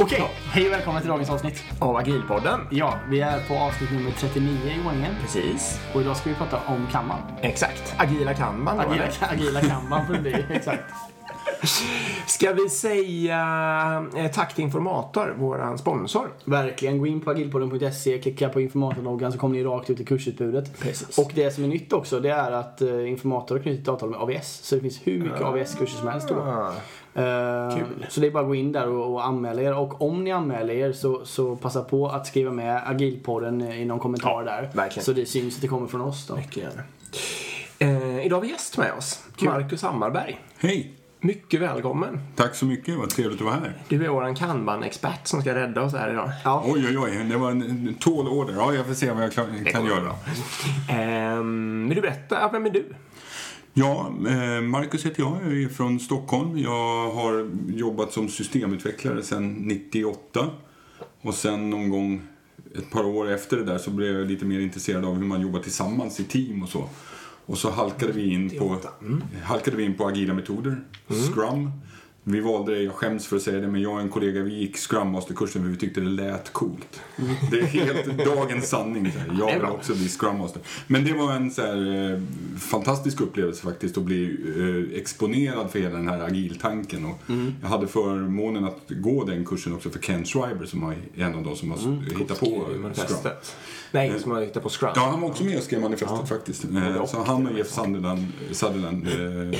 Okej, hej och välkomna till dagens avsnitt. Av Agilpodden. Ja, vi är på avsnitt nummer 39 i ordningen. Precis. Och idag ska vi prata om Kanban. Exakt. Agila kanban då, Agila, eller? agila Kanban får det bli, exakt. Ska vi säga eh, tack till Informator, våran sponsor? Verkligen, gå in på agilpodden.se, klicka på informatorloggan så kommer ni rakt ut i kursutbudet. Precis. Och det som är nytt också, det är att uh, Informator har knutit ett avtal med AVS. Så det finns hur mycket AVS-kurser som helst då. Ah, Eh, Kul. Så det är bara att gå in där och, och anmäla er. Och om ni anmäler er så, så passa på att skriva med agilpodden i någon kommentar där. verkligen. Så det syns att det kommer från oss då. mycket gärna. Eh, idag har vi gäst med oss. Marcus Hammarberg. Hej! Mycket välkommen. Tack så mycket, vad trevligt att vara här. Du är våran kanban-expert som ska rädda oss här idag. Ja. Oj, oj, oj, det var en tålorder. Ja, jag får se vad jag kan går göra. Ehm, vill du berätta, ja, vem är du? Ja, eh, Marcus heter jag, jag är från Stockholm. Jag har jobbat som systemutvecklare sedan 98. Och sen någon gång ett par år efter det där så blev jag lite mer intresserad av hur man jobbar tillsammans i team och så. Och så halkade vi in på, halkade vi in på agila metoder, Scrum. Vi valde det, jag skäms för att säga det, men jag och en kollega vi gick Scrum Master-kursen för vi tyckte det lät coolt. Det är helt dagens sanning. så här. Jag vill också bli Scrum Master. Men det var en så här, eh, fantastisk upplevelse faktiskt att bli eh, exponerad för hela den här agiltanken. Och Jag hade förmånen att gå den kursen också för Ken Schreiber som är en av de som har hittat på Scrum. Nej, som har hittat på Scrum. Ja, han var också med och skrev manifestet faktiskt. Eh, Så han och Jeff Sutherland. eh,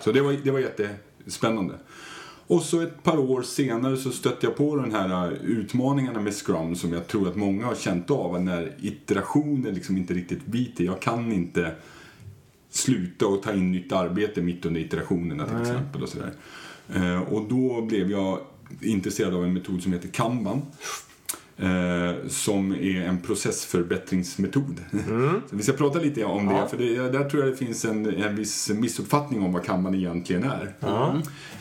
Så det var, det var jättespännande. Och så ett par år senare så stötte jag på den här eh, utmaningarna med Scrum som jag tror att många har känt av. När iterationer liksom inte riktigt biter. Jag kan inte sluta och ta in nytt arbete mitt under iterationerna till exempel. Och, sådär. Eh, och då blev jag intresserad av en metod som heter Kanban. Eh, som är en processförbättringsmetod. Så vi ska prata lite om det, för det, där tror jag det finns en, en viss missuppfattning om vad Kanban egentligen är.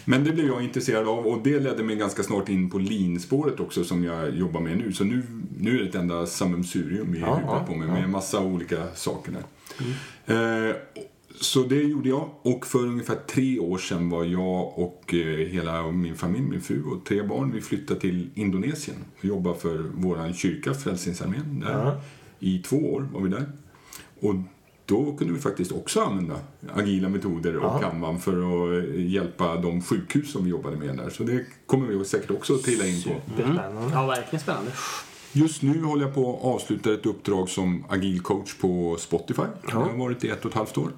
Men det blev jag intresserad av och det ledde mig ganska snart in på lean-spåret också som jag jobbar med nu. Så nu, nu är det ett enda sammelsurium i Ja, huvudet ja, på mig med massa olika saker där. Eh, så det gjorde jag och för ungefär tre år sedan var jag och eh, hela min familj, min fru och tre barn, vi flyttade till Indonesien och jobbade för våran kyrka, Frälsningsarmén. Där. I två år var vi där. Och då kunde vi faktiskt också använda agila metoder och Kanban för att eh, hjälpa de sjukhus som vi jobbade med där. Så det kommer vi säkert också att trilla in på. Superspännande. Ja, verkligen spännande. Just nu håller jag på att avsluta ett uppdrag som agil coach på Spotify. Det har varit i ett och ett halvt år.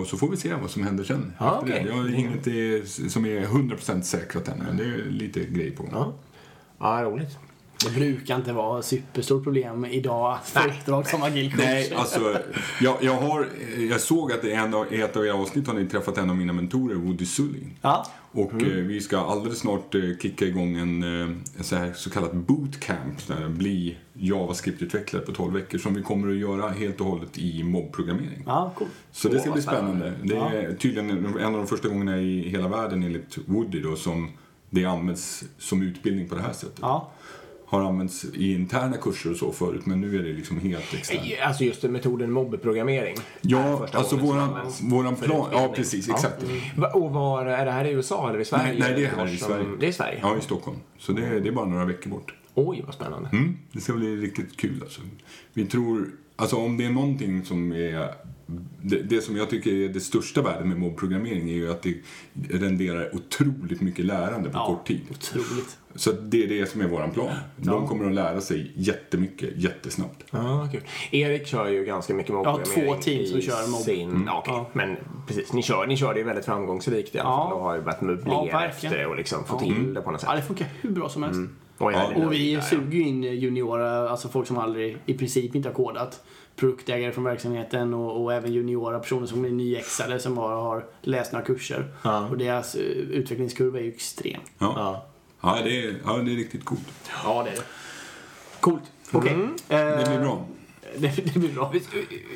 Och så får vi se vad som händer sen. Ja, okej. Jag har inget eh, som är 100% säkrat än, men det är lite grej på gång. Ja. ja, roligt. Det brukar inte vara superstort problem idag att få uppdrag som agil coach. Nej, alltså, jag, jag, har, jag såg att i ett av era avsnitt har ni träffat en av mina mentorer, Woody Sully. Ja, Och eh, vi ska alldeles snart eh, kicka igång en, eh, en så, här, så kallat bootcamp, där bli JavaScript-utvecklare på 12 veckor, som vi kommer att göra helt och hållet i mobbprogrammering. ja cool. Så det ska vad bli spännande. Det Ja. är tydligen en av de första gångerna i hela världen enligt Woody då, som det används som utbildning på det här sättet. Ja. Har använts i interna kurser och så förut, men nu är det liksom helt externt. Alltså just metoden mobbprogrammering. Ja, alltså våran, våran plan. Ja, precis. Ja. Exakt. Va- Och var, är det här i USA eller i Sverige? Nej, nej, det är här i Sverige. Det är i Sverige? Ja, i Stockholm. Så det, är- det är bara några veckor bort. Oj, vad spännande. Mm, det ska bli riktigt kul alltså. Vi tror, alltså om det är någonting som är det, det som jag tycker är det största värdet med mobbprogrammering är ju att det renderar otroligt mycket lärande på ja, kort tid. Otroligt. Så det är det som är våran plan. De kommer att lära sig jättemycket, jättesnabbt. Ja, kul. Erik kör ju ganska mycket mobbprogrammering. Ja, två team som i kör mobb. Sin, ja, okej. Ja. Men precis, ni kör, ni kör det ju väldigt framgångsrikt i alla Ja. fall och har ju börjat möblera Ja, efter det och liksom få Ja. till det på något sätt. Ja, det funkar hur bra som helst. Och, är väldigt Och vi suger ju in juniora, alltså folk som aldrig i princip inte har kodat. Produktägare från verksamheten och, och även juniora personer som är nyexade som bara har läst några kurser. Ja. Och deras eh, utvecklingskurva är ju extrem. Ja, Ja. ja. det, är, ja det är riktigt coolt. Ja, det är det. Coolt. Okej. Mm. Eh, Det blir bra. Det, det blir bra. Vi,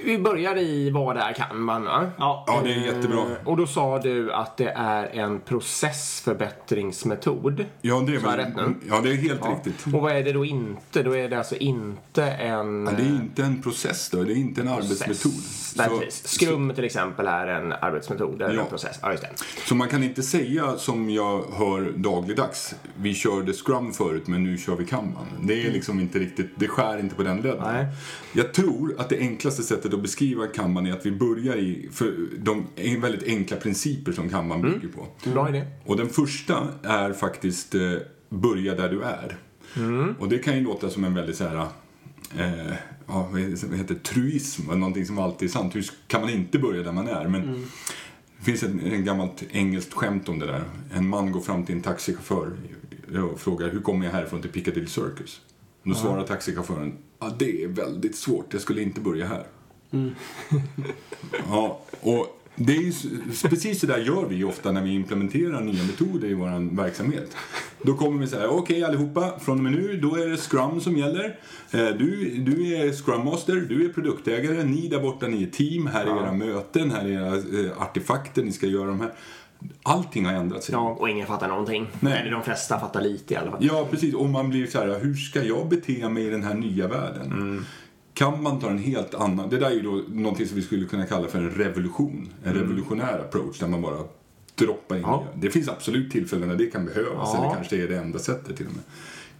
vi börjar i vad det är Kanban va? Ja. Ja, det är jättebra. Eh, Och då sa du att det är en processförbättringsmetod. Ja, det är, väl, rätt nu? ja, det är helt Ja. riktigt. Och vad är det då inte? Då är det alltså inte en... Ja, det är inte en process då, det är inte en arbetsmetod. Nej, Så-. Scrum till exempel är en arbetsmetod eller Ja. en process. Ja, just det. Så man kan inte säga som jag hör dagligdags, vi körde Scrum förut men nu kör vi Kanban. Det är liksom inte riktigt, det skär inte på den ledden. Jag tror att det enklaste sättet att beskriva Kanban är att vi börjar i för de väldigt enkla principer som Kanban Mm. bygger på. Bra idé. Och den första är faktiskt eh, börja där du är. Mm. Och det kan ju låta som en väldigt så här eh, ja, vad heter truism, någonting som alltid är sant. Hur kan man inte börja där man är? Men det finns ett en gammalt engelskt skämt om det där. En man går fram till en taxichaufför och frågar hur kommer jag härifrån till Piccadilly Circus? Då svarar taxichauffören ja, det är väldigt svårt, jag skulle inte börja här. ja, och det är ju, precis så där gör vi ofta när vi implementerar nya metoder i vår verksamhet. Då kommer vi säga, okej allihopa, från och med nu, då är det Scrum som gäller. Eh, Du, du är Scrum Master, du är produktägare, ni där borta, ni är team, här är era möten, här är era eh, artefakter, ni ska göra de här. Allting har ändrat sig. Ja, och ingen fattar någonting. Nej. Eller de flesta fattar lite i alla fall. Ja, precis. Och man blir så här, hur ska jag bete mig i den här nya världen? Kan man ta en helt annan, det där är ju då någonting som vi skulle kunna kalla för en revolution. En revolutionär approach där man bara droppar in Ja. Det finns absolut tillfällen när det kan behövas, Ja. eller kanske är det enda sättet till och med.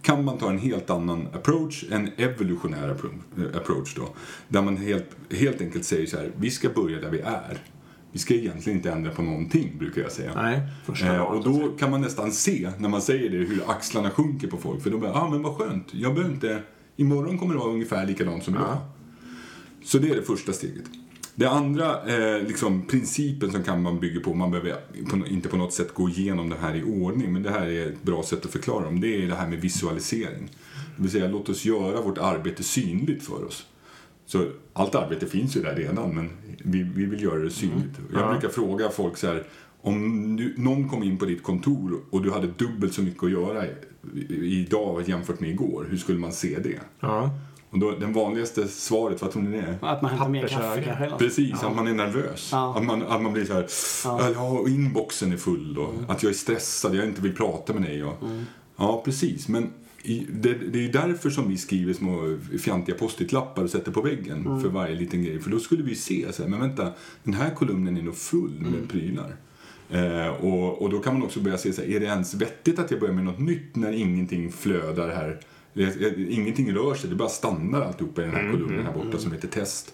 Kan man ta en helt annan approach, en evolutionär appro- approach då, där man helt, helt enkelt säger så här, vi ska börja där vi är. Vi ska egentligen inte ändra på någonting, brukar jag säga. Nej, Eh, och då kan man nästan se, när man säger det, hur axlarna sjunker på folk. För de bara, ah men vad skönt, jag behöver inte, imorgon kommer det vara ungefär likadant som idag. Så det är det första steget. Det andra eh, liksom, principen som kan man bygga på, man behöver på, inte på något sätt gå igenom det här i ordning, men det här är ett bra sätt att förklara dem. Det är det här med visualisering. Det vill säga, låt oss göra vårt arbete synligt för oss. Så allt arbete finns ju där redan, men vi, vi vill göra det synligt. Jag Ja. brukar fråga folk så här, om du, någon kom in på ditt kontor och du hade dubbelt så mycket att göra idag jämfört med igår, hur skulle man se det? Ja. Och då, den vanligaste svaret, vad tror ni det är? Att man hämtar mer kaffe kanske. Precis, att man är nervös. Ja. Att, man, att man blir så här, Ja. ja, inboxen är full och att jag är stressad, jag inte vill prata med dig. Och, Ja, precis. Men det, det är därför som vi skriver små fjantiga post-it-lappar och sätter på väggen för varje liten grej. För då skulle vi se, så här, men vänta, den här kolumnen är nog full med prylar. Eh, och, och då kan man också börja se, så här, är det ens vettigt att jag börjar med något nytt när ingenting flödar här? Eller, Ingenting rör sig, det bara stannar alltihopa i den här kolumnen här borta som heter test.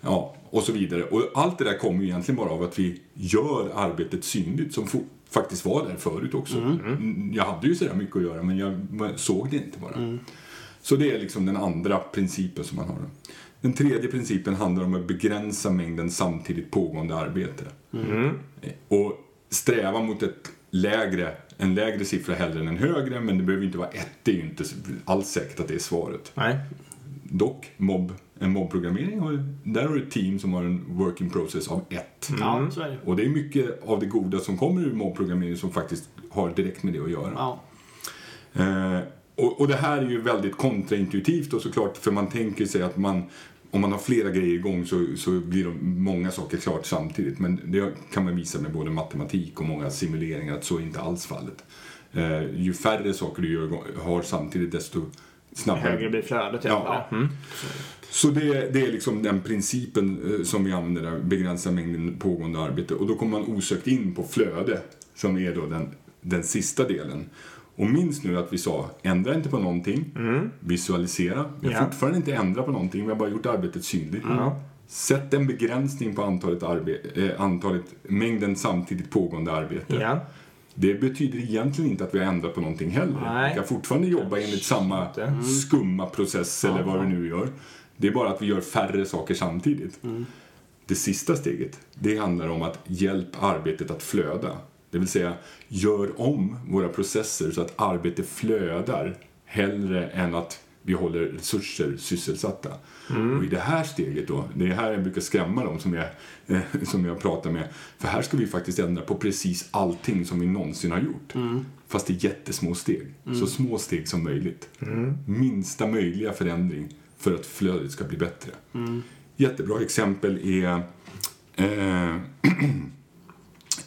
Ja, och så vidare. Och allt det där kommer ju egentligen bara av att vi gör arbetet synligt som fo- faktiskt var där förut också. Mm, Jag hade ju sådär mycket att göra men jag såg det inte bara. Så det är liksom den andra principen som man har. Den tredje principen handlar om att begränsa mängden samtidigt pågående arbete. Och sträva mot ett lägre, en lägre siffra hellre än en högre men det behöver inte vara ett, det är ju inte alls säkert att det är svaret. Nej. Dock, mobb, en mobbprogrammering, har, där har du ett team som har en working process av ett. Ja, så är det. Och det är mycket av det goda som kommer ur mobbprogrammering som faktiskt har direkt med det att göra. Ja. Eh, och, och det här är ju väldigt kontraintuitivt och såklart för man tänker sig att man om man har flera grejer igång så, så blir de många saker klart samtidigt. Men det kan man visa med både matematik och många simuleringar att så är inte alls fallet. Eh, ju färre saker du gör, har samtidigt desto snabbare Högre blir flödet i Ja. alla fall. Mm. Så det, det är liksom den principen eh, som vi använder där, begränsa mängden pågående arbete. Och då kommer man osökt in på flöde, som är då den, den sista delen. Och minns nu att vi sa, ändra inte på någonting, visualisera. Vi har Ja. fortfarande inte ändrat på någonting, vi har bara gjort arbetet synligt. Ja. Sätt en begränsning på antalet, arbe- eh, antalet mängden samtidigt pågående arbete. Ja. Det betyder egentligen inte att vi har ändrat på någonting heller. Nej. Vi kan fortfarande jobba enligt samma Inte. skumma process eller vad vi nu gör. Det är bara att vi gör färre saker samtidigt. Det sista steget, det handlar om att hjälp arbetet att flöda. Det vill säga, gör om våra processer så att arbetet flödar hellre än att vi håller resurser sysselsatta. Och i det här steget då, det är här jag brukar skrämma dem som jag, eh, som jag pratar med. För här ska vi faktiskt ändra på precis allting som vi någonsin har gjort. Fast i jättesmå steg. Så små steg som möjligt. Minsta möjliga förändring för att flödet ska bli bättre. Jättebra exempel är, eh,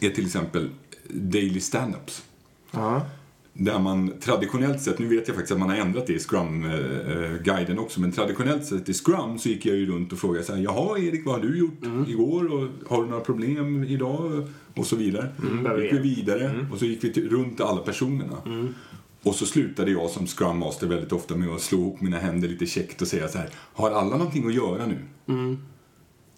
är till exempel daily stand-ups. Ja. Där man traditionellt sett, nu vet jag faktiskt att man har ändrat det i Scrum-guiden också, men traditionellt sett i Scrum så gick jag ju runt och frågade så här, jaha Erik, vad har du gjort igår och har du några problem idag? Och så vidare. behöver gick vi vi. vidare och så gick vi runt alla personerna. Och så slutade jag som Scrum Master väldigt ofta med att slå ihop mina händer lite käckt och säga så här, har alla någonting att göra nu?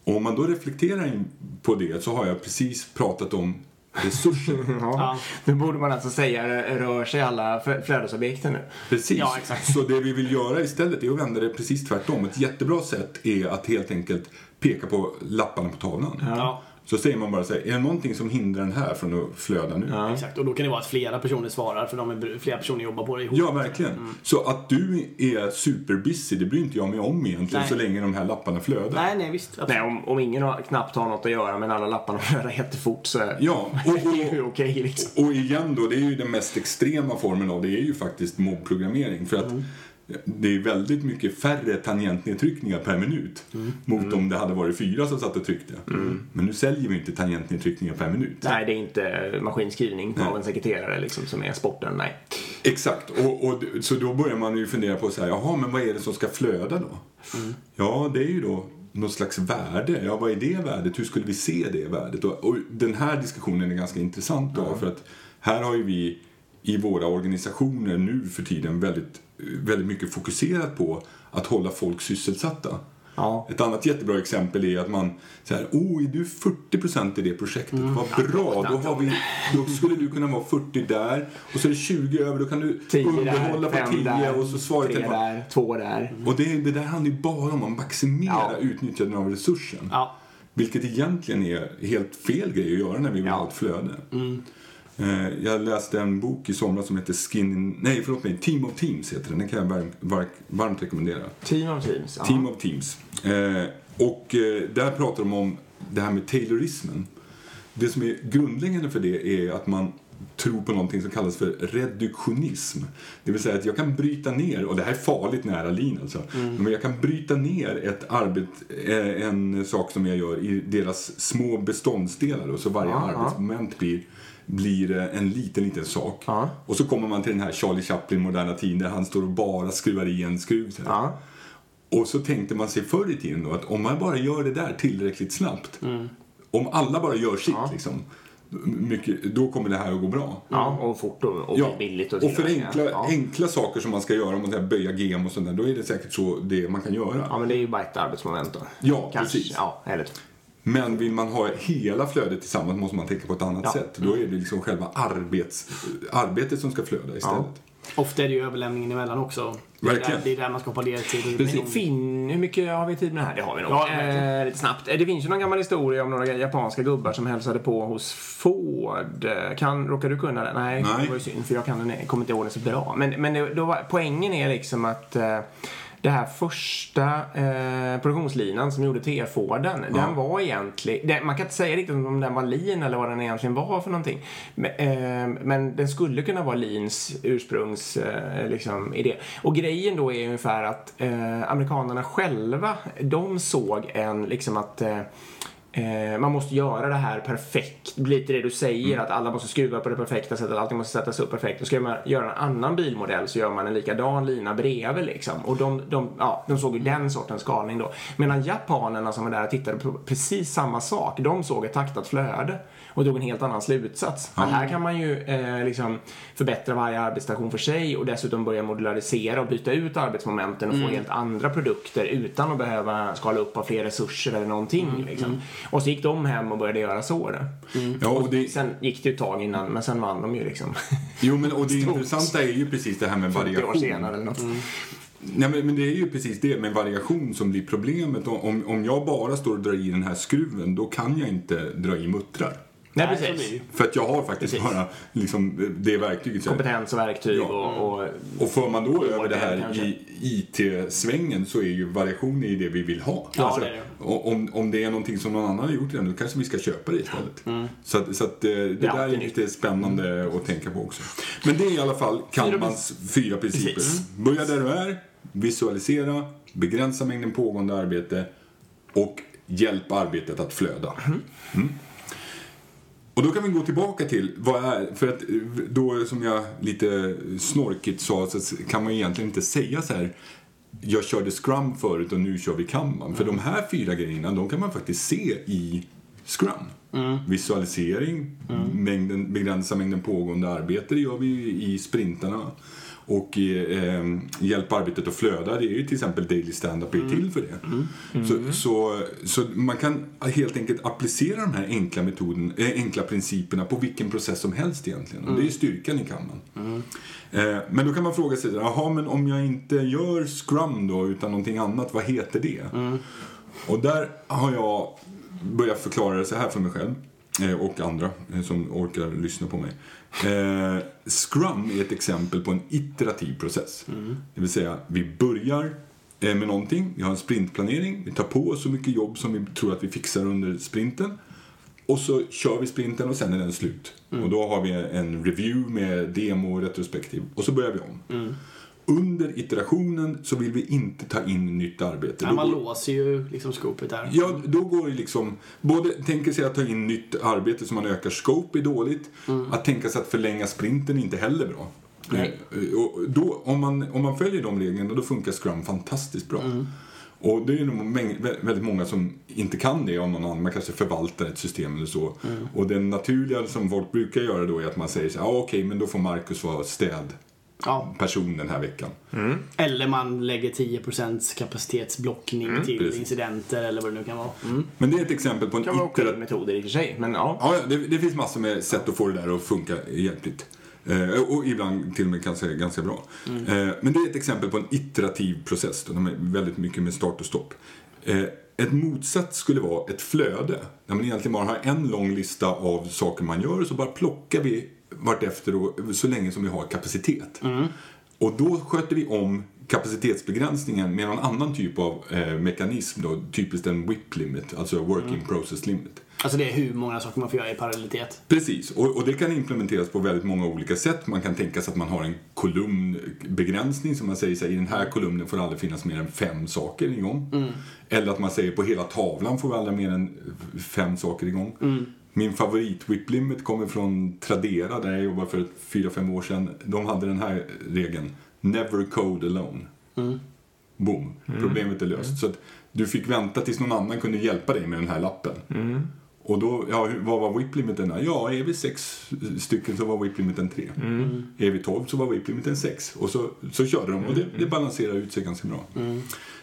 Och om man då reflekterar in på det så har jag precis pratat om resurser. Ja. Nu borde man alltså säga rör sig alla flödesobjekten nu. Precis. Ja, exakt. Så det vi vill göra istället är att vända det precis tvärtom. Ett jättebra sätt är att helt enkelt peka på lapparna på tavlan. Ja. Så säger man bara så här, är det någonting som hindrar den här från att flöda nu? Ja, Exakt, och då kan det vara att flera personer svarar för de är, flera personer jobbar på det ihop. verkligen. Så att du är superbusy, det bryr inte jag mig om egentligen Nej. så länge de här lapparna flödar. Nej, nej visst. Nej, om, om ingen har, knappt har något att göra men alla lapparna flödar jättefort så är Ja, det och, ju och, okej liksom. och igen då, det är ju den mest extrema formen av det är ju faktiskt mobbprogrammering. För att det är väldigt mycket färre tangentnedtryckningar per minut mot om det hade varit fyra som satt och tryckte. Men nu säljer vi inte tangentnedtryckningar per minut. Nej, det är inte maskinskrivning Nej. av en sekreterare liksom som är sporten. Nej. Exakt, och, och, så då börjar man ju fundera på så här, jaha, men vad är det som ska flöda då? Ja, det är ju då något slags värde. Ja, vad är det värdet? Hur skulle vi se det värdet? Och, och den här diskussionen är ganska intressant då, för att här har ju vi i våra organisationer nu för tiden väldigt, väldigt mycket fokuserat på att hålla folk sysselsatta. Ja. Ett annat jättebra exempel är att man säger oh, är du 40% i det projektet? Vad bra, då, har vi, då skulle du kunna vara 40 där och så är det 20 över, då kan du 10 underhålla där, på 5 10 där, och så svarar 3 till där, 2 där. Och det, det där handlar ju bara om att maximera Ja. utnyttjandet av resursen. Ja. Vilket egentligen är helt fel grej att göra när vi vill Ja. ha ett flöde. Eh, Jag läste en bok i somras som heter Skin in, nej förlåt mig, Team of Teams heter den. Den kan jag var, var, varmt rekommendera. Team of teams. Ja. Team of Teams. Eh, och eh, där pratar de om det här med taylorismen. Det som är grundläggande för det är att man tror på någonting som kallas för reduktionism. Det vill säga att jag kan bryta ner, och det här är farligt nära lean alltså, men jag kan bryta ner ett arbet, eh, en sak som jag gör i deras små beståndsdelar och så varje ja. arbetsmoment blir blir en liten, liten sak. Ja. Och så kommer man till den här Charlie Chaplin moderna tiden där han står och bara skruvar i en skruv. Ja. Och så tänkte man sig förr i tiden då att om man bara gör det där tillräckligt snabbt, om alla bara gör sitt Ja. liksom, mycket, då kommer det här att gå bra. ja, och fort och, och Ja, billigt. Och, och för enkla, ja. enkla saker som man ska göra, om man säger böja gem och sånt där, då är det säkert så det man kan göra. ja, men det är ju bara ett arbetsmoment då. Ja, Kanske. precis. Ja, eller. Men vill man ha hela flödet tillsammans måste man tänka på ett annat Ja. sätt. Då är det liksom själva arbets, arbetet som ska flöda istället. Ofta är det ju överlämningen emellan också. Det är, där, det är där man skapar ledtid. Precis. Fin, hur mycket har vi tid med det här? Det har vi nog. Ja, eh, lite snabbt. Eh, Det finns ju någon gammal historia om några japanska gubbar som hälsade på hos Ford. Eh, Kan, råkar du kunna det? Nej, Nej. det var ju synd för jag kan den, kommer inte ihåg den så bra. Men, men det, då var, poängen är liksom att eh, det här första eh, produktionslinan som gjorde T-Forden, den var egentligen, den, man kan inte säga riktigt om den var lean eller vad den egentligen var för någonting. Men, eh, men den skulle kunna vara leans ursprungs eh, liksom, idé. Och grejen då är ungefär att eh, amerikanerna själva, de såg en liksom att eh, man måste göra det här perfekt. Blir lite det du säger, att alla måste skruva på det perfekta sättet, allting måste sättas upp perfekt. Och ska man göra en annan bilmodell så gör man en likadan lina bredvid liksom. Och de, de, ja, de såg ju den sortens skalning då. Medan japanerna som var där och tittade på precis samma sak, de såg ett taktat flöde och drog en helt annan slutsats. Att här kan man ju eh, liksom förbättra varje arbetsstation för sig och dessutom börja modularisera och byta ut arbetsmomenten och få helt andra produkter utan att behöva skala upp av fler resurser eller någonting. Liksom. Och så gick de hem och började göra så. Då. Ja, och det, Sen gick det ju ett tag innan, men sen vann de ju liksom. jo, men, och det intressanta är ju precis det här med 40 år variation. senare eller något. Nej, men, men det är ju precis det med variation som blir problemet. Om, om jag bara står och drar i den här skruven, då kan jag inte dra i muttrar. Nej, det precis. För att jag har faktiskt Precis. bara liksom, det verktyget. Kompetens och verktyg Ja. och, och Och för man då över det här kanske. i IT-svängen så är ju variation i det vi vill ha. Ja, det är det. och Om, om det är någonting som någon annan har gjort redan, då kanske vi ska köpa det istället. Så, att, så att eh, det där är lite spännande att tänka på också. Men det är i alla fall Kanbans fyra principer. Precis. Börja där du är, visualisera, begränsa mängden pågående arbete och hjälpa arbetet att flöda. Mm. Och då kan vi gå tillbaka till vad är, för att då som jag lite snorkigt sa så kan man egentligen inte säga så här jag körde Scrum förut och nu kör vi Kanban. För de här fyra grejerna, de kan man faktiskt se i Scrum. Mm. Visualisering, mm. Mängden, begränsa mängden pågående arbete, det gör vi i sprintarna. Och eh, hjälpa arbetet att flöda, det är ju till exempel Daily Stand-Up är till för det. Mm. Mm. Så, så, så, man kan helt enkelt applicera de här enkla, metoden, äh, enkla principerna på vilken process som helst egentligen. Och det är mm. styrkan i. Mm. Eh, men då kan man fråga sig, jaha men om jag inte gör Scrum då utan någonting annat, vad heter det? Mm. Och där har jag börjat förklara det så här för mig själv eh, och andra eh, som orkar lyssna på mig. Eh, Scrum är ett exempel på en iterativ process. Mm. Det vill säga, vi börjar eh, med någonting, vi har en sprintplanering, vi tar på oss så mycket jobb som vi tror att vi fixar under sprinten. Och så kör vi sprinten och sen är den slut. Mm. Och då har vi en review med demo och retrospektiv. Och så börjar vi om. Mm. Under iterationen så vill vi inte ta in nytt arbete. Ja, man går... låser ju liksom scopet där. Ja, då går det liksom... Både tänka sig att ta in nytt arbete så man ökar scope är dåligt. Mm. Att tänka sig att förlänga sprinten är inte heller bra. Nej. Eh, och då, om, man, om man följer de reglerna då funkar Scrum fantastiskt bra. Mm. Och det är nog väldigt många som inte kan det om någon annan, man kanske förvaltar ett system eller så. Mm. Och det naturliga som folk brukar göra då är att man säger så här, ah, okej okay, men då får Marcus vara städ ja. person den här veckan. Mm. Eller man lägger 10% kapacitetsblockning mm, till precis. incidenter eller vad det nu kan vara. Mm. Men det är ett exempel på en iterativ metoder i och för sig. Men, ja. Ja, det, det finns massor med sätt att få det där att funka hjälpligt. Eh, och ibland till och med kanske ganska bra. Mm. Eh, men det är ett exempel på en iterativ process. Då, de är väldigt mycket med start och stopp. Eh, ett motsatt skulle vara ett flöde. Där man egentligen bara har en lång lista av saker man gör och så bara plockar vi vartefter och, så länge som vi har kapacitet. Mm. Och då sköter vi om kapacitetsbegränsningen med någon annan typ av eh, mekanism då, typiskt en WIP limit, alltså working mm. process limit. Alltså det är hur många saker man får göra i parallellitet? Precis, och, och, det kan implementeras på väldigt många olika sätt. Man kan tänka sig att man har en kolumnbegränsning som man säger så här, i den här kolumnen får det aldrig finnas mer än fem saker igång. Mm. Eller att man säger på hela tavlan får vi aldrig mer än fem saker igång. Mm. Min favorit Whip Limit kommer från Tradera där jag jobbade för fyra fem år sedan. De hade den här regeln. Never code alone. Mm. Boom. Mm. Problemet är löst. Mm. Så du fick vänta tills någon annan kunde hjälpa dig med den här lappen. Mm. Och då, ja, vad var whip-limiten? Ja, är vi sex stycken så var whip-limiten tre. Mm. Är vi tolv så var whip-limiten sex. Och så, så körde de och det, det balanserar ut sig ganska bra. Mm.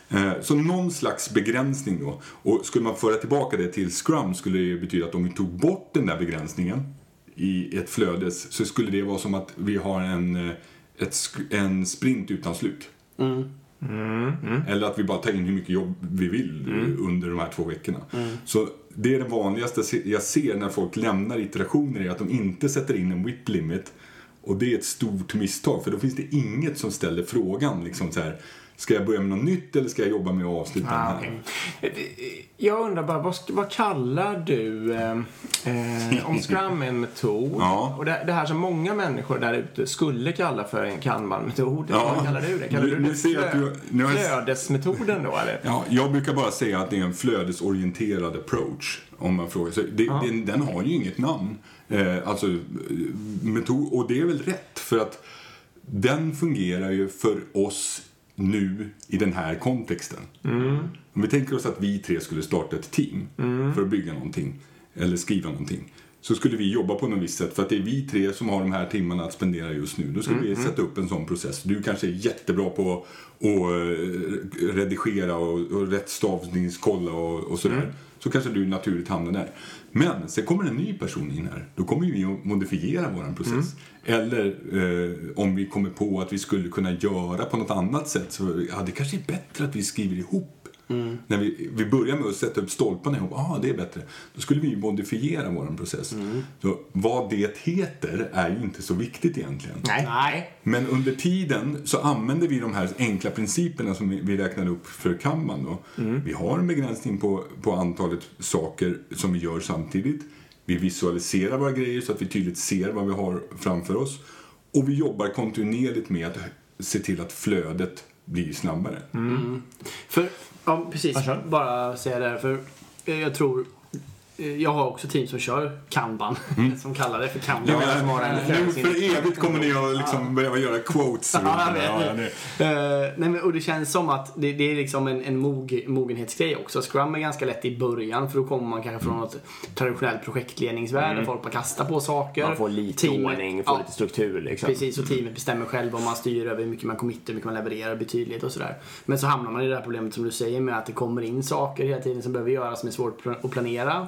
Eh, så någon slags begränsning då. Och skulle man föra tillbaka det till Scrum skulle det betyda att om vi tog bort den där begränsningen i ett flöde så skulle det vara som att vi har en, eh, ett, en sprint utan slut. Mm. Mm, mm. Eller att vi bara tar in hur mycket jobb vi vill mm. under de här två veckorna. Mm. Så det är det vanligaste jag ser när folk lämnar iterationer är att de inte sätter in en whip limit. Och det är ett stort misstag för då finns det inget som ställer frågan liksom så här Ska jag börja med något nytt eller ska jag jobba med att avsluta ah, den här? Okay. Jag undrar bara, vad, vad kallar du eh, eh, om Scrum är en metod ja. och det, det, här som många människor där ute skulle kalla för en kanban-metod. Ja. Vad kallar du det? Kallar du, du det flö, du, nu flödesmetoden då eller? Ja, jag brukar bara säga att det är en flödesorienterad approach. Om man frågar. Så det, ja. den, den har ju inget namn. Eh, alltså, metod, och det är väl rätt för att den fungerar ju för oss nu i den här kontexten. Mm. Om vi tänker oss att vi tre skulle starta ett team mm. för att bygga någonting eller skriva någonting så skulle vi jobba på något visst sätt för att det är vi tre som har de här timmarna att spendera just nu. Då skulle mm. vi sätta upp en sån process. Du kanske är jättebra på att eh, redigera och, och rätt stavningskolla och, och sådär. Mm. Så kanske du naturligt hamnar där. Men sen kommer en ny person in här. Då kommer vi att modifiera vår process. Mm. Eller eh, om vi kommer på att vi skulle kunna göra på något annat sätt så ja, det kanske är bättre att vi skriver ihop Mm. När vi, vi börjar med att sätta upp stolparna ihop, ah, det är bättre. Då skulle vi modifiera vår process. Mm. Så vad det heter är ju inte så viktigt egentligen. Nej. Men under tiden så använder vi de här enkla principerna som vi räknade upp för Kanban. Då. Mm. Vi har en begränsning på, på antalet saker som vi gör samtidigt. Vi visualiserar våra grejer så att vi tydligt ser vad vi har framför oss. Och vi jobbar kontinuerligt med att se till att flödet blir snabbare. För, ja precis, bara säga det här, för jag tror jag har också team som kör kanban, som kallar det för kanban. Nu för evigt kommer ni att liksom behöva göra quotes. Ja, jag vet. Ja, Eh, nej, men, och det känns som att det, det är liksom en, en mog, mogenhetsgrej också. Scrum är ganska lätt i början för då kommer man kanske från något traditionellt projektledningsvärde. Folk bara kastar på saker. Mm. Man får lite Teamet- ordning, får ja, lite struktur liksom. Precis, och teamet bestämmer själv om man styr över hur mycket man committar, hur mycket man levererar, betydligt och sådär. Men så hamnar man i det här problemet som du säger med att det kommer in saker hela tiden som behöver göras som är svårt att planera.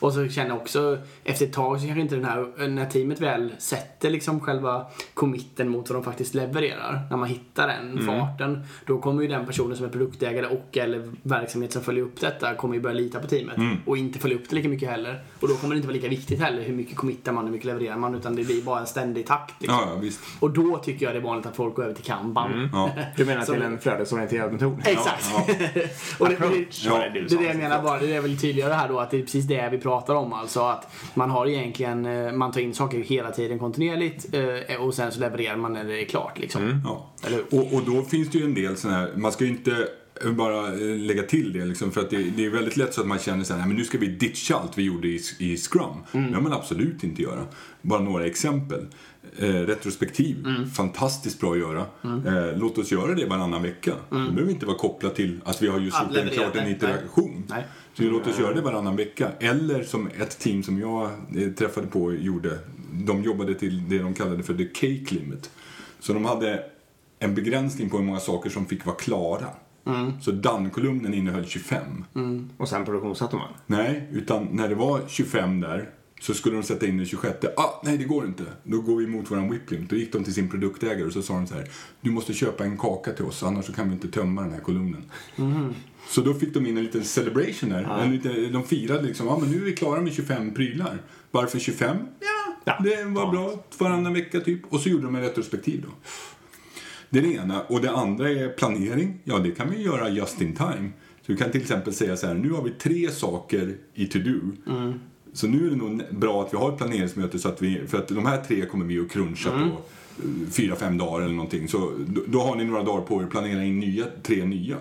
Och så känner jag också, efter ett tag så kanske inte den här, när teamet väl sätter liksom själva committen mot vad de faktiskt levererar, när man hittar den farten, då kommer ju den personen som är produktägare och eller verksamhet som följer upp detta kommer ju börja lita på teamet och inte följa upp det lika mycket heller. Och då kommer det inte vara lika viktigt heller hur mycket committar man, hur mycket levererar man, utan det blir bara en ständig takt. Liksom. Ja, ja, visst. Och då tycker jag det är vanligt att folk går över till kanban. Ja. Du menar till en flödesorienterad metod? Exakt. Ja, och det, det, det det, är det jag menar bara, det är väl tydligare här då att det är precis det vi pratar om alltså att man har egentligen, eh, man tar in saker hela tiden kontinuerligt eh, och sen så levererar man när det är klart liksom. Ja. Eller hur? Och, och då finns det ju en del sådana här, man ska ju inte bara eh, lägga till det liksom, för att det, det är väldigt lätt så att man känner så här, "Nej, men nu ska vi ditcha allt vi gjorde i, i Scrum. Mm. Det kan man absolut inte göra. Bara några exempel. Eh, retrospektiv, Mm. fantastiskt bra att göra. Eh, låt oss göra det varannan vecka. Det behöver inte vara kopplat till att vi har just gjort en, klart en nej, interaktion. nej. Så låt oss göra det varannan vecka. Eller som ett team som jag eh, träffade på gjorde. De jobbade till det de kallade för the cake limit. Så de hade en begränsning på hur många saker som fick vara klara. Så done-kolumnen innehöll 25. Och sen produktionssatte man? Nej, utan när det var 25 där så skulle de sätta in den 26. Ah, nej, det går inte. Då går vi emot våran whip limit. Då gick de till sin produktägare och så sa de så här. Du måste köpa en kaka till oss, annars så kan vi inte tömma den här kolumnen. Så då fick de in en liten celebration där. En liten, de firade liksom, ja men nu är vi klara med 25 prylar. Varför 25? Ja, Ja. det var Ja. bra. Varannan vecka typ. Och så gjorde de en retrospektiv då. Det är det ena. Och det andra är planering. Ja, det kan vi göra just in time. Så du kan till exempel säga så här, nu har vi tre saker i to-do. Så nu är det nog bra att vi har ett planeringsmöte så att vi, för att de här tre kommer vi att cruncha på eh, fyra, fem dagar eller någonting. Så då, då har ni några dagar på er att planera in nya, tre nya.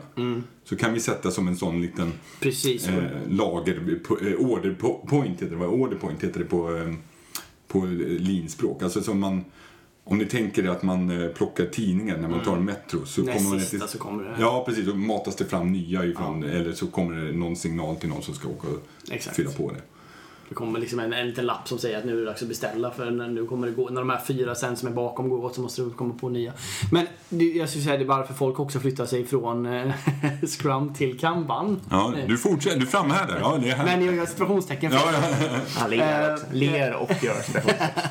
Så kan vi sätta som en sån liten Precis. eh, lager, po- eh, order po- point heter det, vad order point heter det på, eh, på eh, linspråk. Alltså som man, om ni tänker er att man plockar tidningar när man tar en Metro så Näst kommer man sista till, så kommer det. Ja, precis. Då matas det fram nya ifrån, eller så kommer det någon signal till någon som ska åka och Exakt. fylla på det. Det kommer liksom en, en liten lapp som säger att nu är det dags att beställa för när, nu kommer det gå, när de här fyra sen som är bakom går åt så måste det komma på nya. Men det, jag skulle säga det är varför folk också flyttar sig från eh, Scrum till Kanban. Ja, du fortsätter, du framhärdar. Ja, det är här. Men jag gör situationstecken för Ja, ja. Han ler Eh. Ler och gör situationer.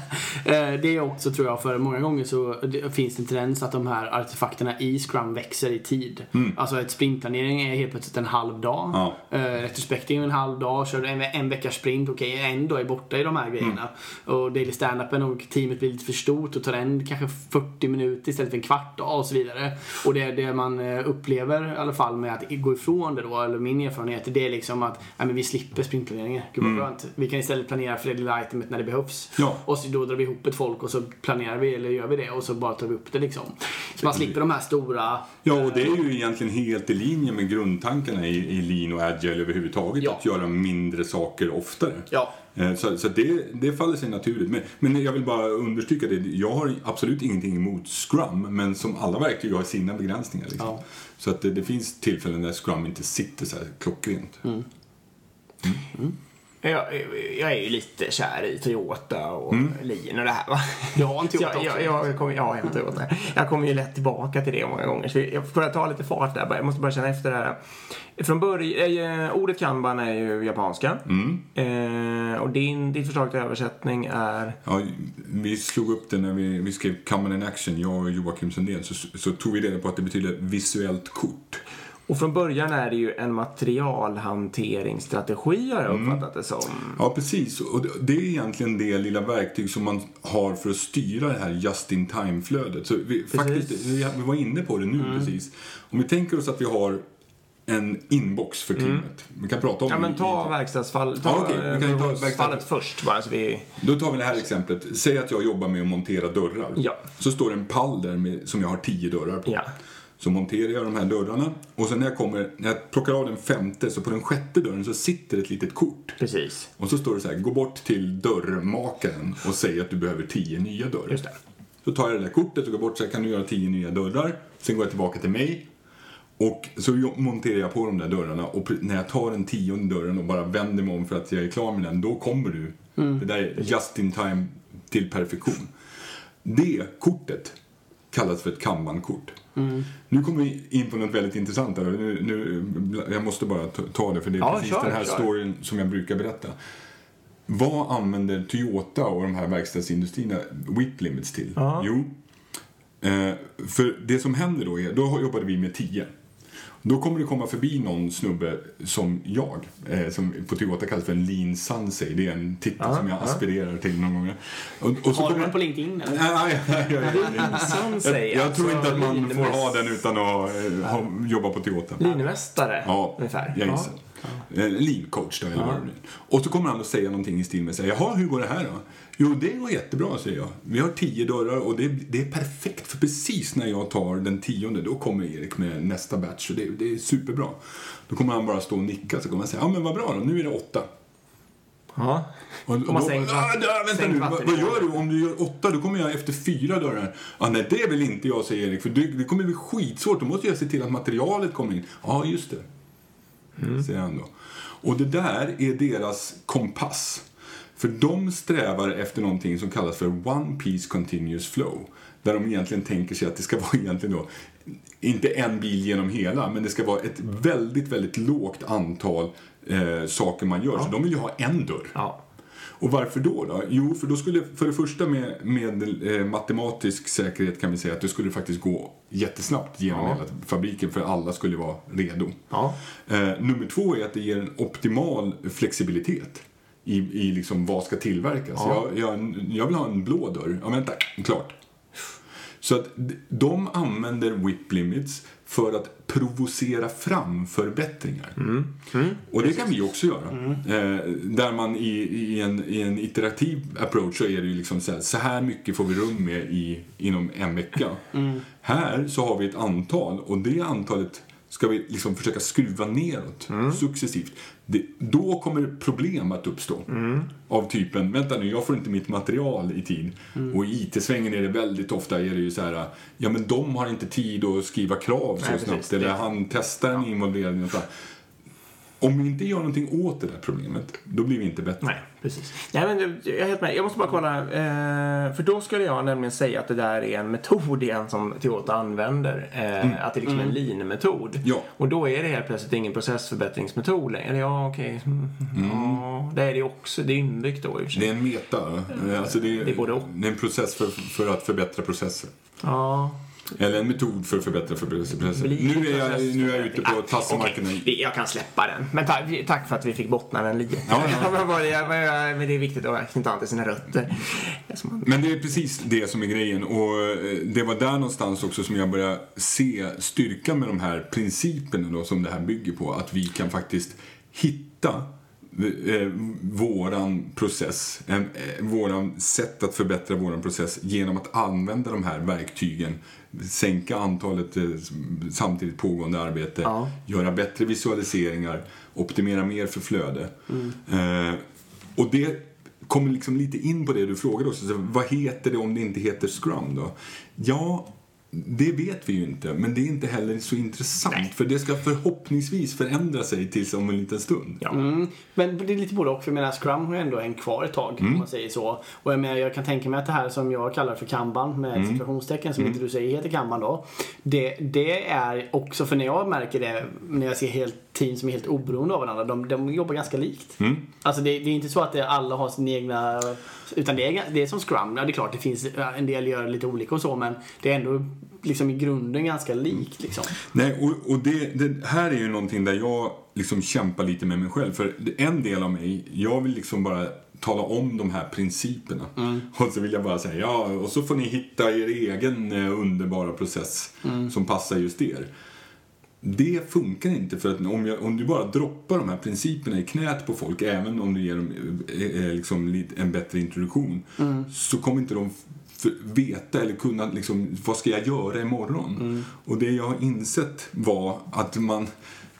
Eh, Det är också tror jag för många gånger så finns det en tendens att de här artefakterna i Scrum växer i tid. Alltså ett sprintplanering är helt plötsligt en halv dag. Mm. Ja. Retrospektiv är en halv dag. Kör du en, en veckas sprint, okej en dag är borta i de här grejerna. Mm. Och daily stand-upen och teamet blir lite för stort och tar en kanske 40 minuter istället för en kvart och så vidare. Och det, det man eh, upplever i alla fall med att gå ifrån det då, eller min erfarenhet, det är liksom att ja, men vi slipper sprintplaneringen. Gud vad skönt. Vi kan istället planera för det lilla itemet när det behövs. Mm. Ja. Och så då drar vi ihop ett folk och så planerar vi, eller gör vi det, och så bara tar vi upp det liksom. Så man slipper de här stora... Ja, och det är ju egentligen helt i linje med grundtankarna i, i lean och agile överhuvudtaget. Ja. Att göra mindre saker oftare. Ja. Eh, Så, så det, det faller sig naturligt. Men, men jag vill bara understryka det. Jag har absolut ingenting emot Scrum, men som alla verktyg har sina begränsningar. Liksom. Ja. Så att det, det finns tillfällen där Scrum inte sitter så här klockrent. Mm. Jag, jag är ju lite kär i Toyota och Lean och det här va. Jag har en Toyota jag, också. jag, jag, kommer, ja, en Toyota. Jag kommer ju lätt tillbaka till det många gånger. Så jag får ta lite fart där. bara. Jag måste bara känna efter det här. Från början, eh, ordet kanban är ju japanska. Eh, och din, ditt förslag till översättning är? Ja, vi slog upp det när vi, vi skrev Common in Action, jag och Joakim Sundén, så, så tog vi reda på att det betyder visuellt kort. Och från början är det ju en materialhanteringsstrategi har jag uppfattat det som. Ja, precis. Och det- är egentligen det lilla verktyg som man har för att styra det här just in time-flödet. Så vi, faktiskt, vi vi var inne på det nu precis. Om vi tänker oss att vi har en inbox för teamet. Vi kan prata om Ja det men i- ta verkstadsfall, ta Ja, okej, vi kan ju ta eh, verkstads- fallet först bara så vi... Då tar vi det här exemplet. Säg att jag jobbar med att montera dörrar. Ja. Så står det en pall där med, som jag har tio dörrar på. Ja. Så monterar jag de här dörrarna och sen när jag, kommer, när jag plockar av den femte så på den sjätte dörren så sitter ett litet kort. Precis. Och så står det så här, gå bort till dörrmakaren och säg att du behöver tio nya dörrar. Just det. Så tar jag det där kortet och går bort så här, kan du göra tio nya dörrar. Sen går jag tillbaka till mig. Och så monterar jag på de där dörrarna och när jag tar den tionde dörren och bara vänder mig om för att jag är klar med den, då kommer du. Det där är just in time till perfektion. Det kortet kallas för ett kanban-kort. Nu kommer vi in på något väldigt intressant. Här. Nu, nu, jag måste bara ta det för det är Ja, precis kör, den här kör. storyn som jag brukar berätta. Vad använder Toyota och de här verkstadsindustrierna whip limits till? Ja. Jo, eh, för det som händer då är, då jobbade vi med 10. Då kommer det komma förbi någon snubbe som jag, eh, som på Toyota kallas för en lean sensei. Det är en titel Ja, som jag ja. aspirerar till någon gång. Och, och så Har du kommer den på LinkedIn eller? Nej, nej, nej, nej, Jag, jag tror alltså inte att man får ha den utan att eh, ha, jobba på Toyota. Linmästare, Ja, ungefär. jag Ja. gissar. Eh, Lean coach då, eller Ja. vad det blir. Och så kommer han att säga någonting i stil med säga, jaha, hur går det här då? Jo, det går jättebra, säger jag. Vi har tio dörrar och det, det är perfekt, för precis när jag tar den tionde, då kommer Erik med nästa batch och det, det är superbra. Då kommer han bara stå och nicka, så kommer han säga, ja men vad bra då, nu är det åtta. Ja. Och, och man då, sänkt ah, där, vänta nu, vad, vad gör du om du gör åtta? Då kommer jag efter fyra dörrar. Ah, nej, det vill inte jag, säger Erik, för det, det kommer bli skitsvårt. Då måste jag se till att materialet kommer in. Ja, ah, just det. Mm. Säger han då. Och det där är deras kompass. För de strävar efter någonting som kallas för One Piece Continuous Flow. Där de egentligen tänker sig att det ska vara egentligen då, inte en bil genom hela, men det ska vara ett väldigt, väldigt lågt antal eh, saker man gör. Så de vill ju ha en dörr. Ja. Och varför då? då? Jo, för då skulle, för det första med, med eh, matematisk säkerhet kan vi säga att det skulle faktiskt gå jättesnabbt genom Ja. hela fabriken för alla skulle vara redo. Ja. Eh, nummer två är att det ger en optimal flexibilitet i, i liksom vad ska tillverkas. Ja. Jag, jag, jag vill ha en blå dörr. Ja, vänta, klart. Så att de använder whip limits för att provocera fram förbättringar. Och det kan vi också göra. Eh, där man i, i, en, i en iterativ approach så är det ju liksom så här, så här mycket får vi rum med i, inom en vecka. Här så har vi ett antal och det antalet ska vi liksom försöka skruva neråt successivt. Det, då kommer problem att uppstå. Av typen, vänta nu, jag får inte mitt material i tid. Och i IT-svängen är det väldigt ofta är det ju så här, ja men de har inte tid att skriva krav så Nej, snabbt. precis. Eller Det- han testar en involvering och så här. Om vi inte gör någonting åt det där problemet, då blir vi inte bättre. Nej, precis. Nej, men jag är helt med. Jag måste bara kolla. Eh, för då skulle jag nämligen säga att det där är en metod igen som Toyota använder. Eh, Att det liksom är en lean-metod. Ja. Och då är det helt plötsligt ingen processförbättringsmetod längre. Eller ja, okej. Mm. Ja, det är det också. Det är inbyggt då i. Det är en meta. eh, Alltså det, är, Det är både och. det är en process för, för att förbättra processer. Ja. Eller en metod för att förbättra för processer. Blir Nu är, jag, nu är jag ute på Ah, tassemarken. okej. Vi- Jag kan släppa den. Men tack, tack för att vi fick bottna den lite. Ja, ja. Jag- Men det är viktigt att knyta an till sina rötter. Men det är precis det som är grejen. Och eh, det var där någonstans också som jag började se styrkan med de här principerna då, som det här bygger på. Att vi kan faktiskt hitta eh, våran process, eh, våran sätt att förbättra våran process genom att använda de här verktygen. Sänka antalet eh, samtidigt pågående arbete, Ja. göra bättre visualiseringar, optimera mer för flöde. Eh, och det kommer liksom lite in på det du frågade också. Så vad heter det om det inte heter Scrum då? Ja, det vet vi ju inte. Men det är inte heller så intressant. För det ska förhoppningsvis förändra sig tills om en liten stund. Ja. Mm. Men det är lite både och. För jag menar, Scrum har ju ändå en kvar ett tag, Mm. om man säger så. Och jag, menar, jag kan tänka mig att det här som jag kallar för kanban, med Mm. situationstecken, som inte du säger heter kanban då. Det, det är också, för när jag märker det, när jag ser helt team som är helt oberoende av varandra, de, de jobbar ganska likt. Mm. Alltså det, det är inte så att det, alla har sin egna, utan det är, det är som Scrum. Ja, det är klart, det finns, en del gör lite olika och så, men det är ändå liksom i grunden ganska likt. Liksom. Nej, och, och det, det här är ju någonting där jag liksom kämpar lite med mig själv. För en del av mig, jag vill liksom bara tala om de här principerna. Och så vill jag bara säga, ja, och så får ni hitta er egen eh, underbara process som passar just er. Det funkar inte för att om, jag, om du bara droppar de här principerna i knät på folk, även om du ger dem eh, eh, liksom en bättre introduktion, så kommer inte de veta eller kunna liksom, vad ska jag göra imorgon? Mm. Och det jag har insett var att man,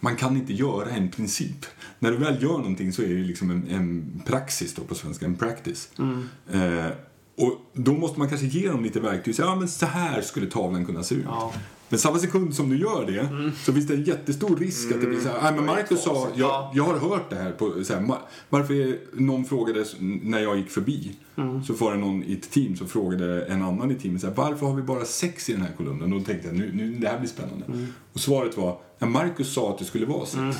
man kan inte göra en princip. När du väl gör någonting så är det liksom en, en praxis då på svenska, en practice. Mm. Eh, och då måste man kanske ge dem lite verktyg. Så, ja, men så här skulle tavlan kunna se ut. Ja. Men samma sekund som du gör det mm. så finns det en jättestor risk att det blir så här. Mm. men Marcus sa, jag, jag har hört det här. På, så här varför någon frågade när jag gick förbi. Mm. Så var det någon i ett team som frågade en annan i teamet så här, varför har vi bara sex i den här kolumnen? Och då tänkte jag, nu, nu det här blir spännande. Mm. Och svaret var, ja, Marcus sa att det skulle vara sex. Mm.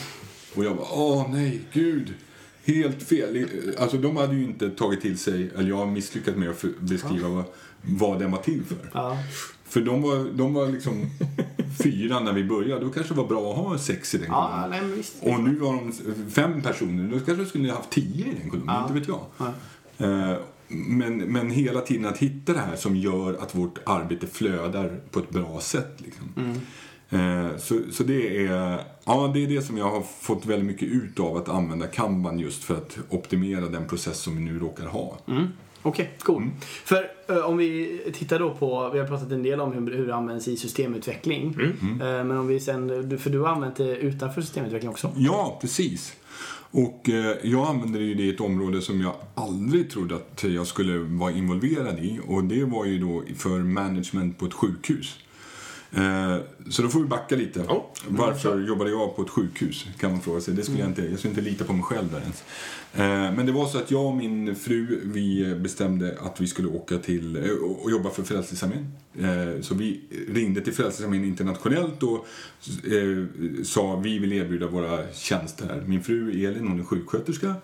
Och jag bara, åh nej, gud. Helt fel. Alltså de hade ju inte tagit till sig, eller jag har misslyckats med att beskriva vad, vad den var till för. Ja. För de var, de var liksom fyra när vi började. Då kanske det var bra att ha sex i den ja, nej, visst, Och nu var de fem personer. Då kanske skulle ha haft tio i den kolumnen. Ja. Inte vet jag. Ja. Uh, men, men hela tiden att hitta det här som gör att vårt arbete flödar på ett bra sätt. Liksom. Mm. Eh, så, så det, är, ja, det är det som jag har fått väldigt mycket ut av att använda Kanban just för att optimera den process som vi nu råkar ha. Mm. Okej, okay, cool. Mm. För uh, om vi tittar då på, vi har pratat en del om hur, hur det används i systemutveckling. Mm. Uh, men om vi sen, för du har använt det utanför systemutveckling också? Ja, precis. Och eh, jag använder ju det i ett område som jag aldrig trodde att jag skulle vara involverad i. Och det var ju då för management på ett sjukhus. Eh, så då får vi backa lite. Oh, Varför jobbade jag på ett sjukhus? Kan man fråga sig. Det skulle mm. jag inte, jag skulle inte lita på mig själv där ens. Eh, men det var så att jag och min fru, vi bestämde att vi skulle åka till eh, och jobba för Frälsningsarmén. Så vi ringde till Frälsningsarmén internationellt och sa vi vill erbjuda våra tjänster här. Min fru Elin, hon är sjuksköterska.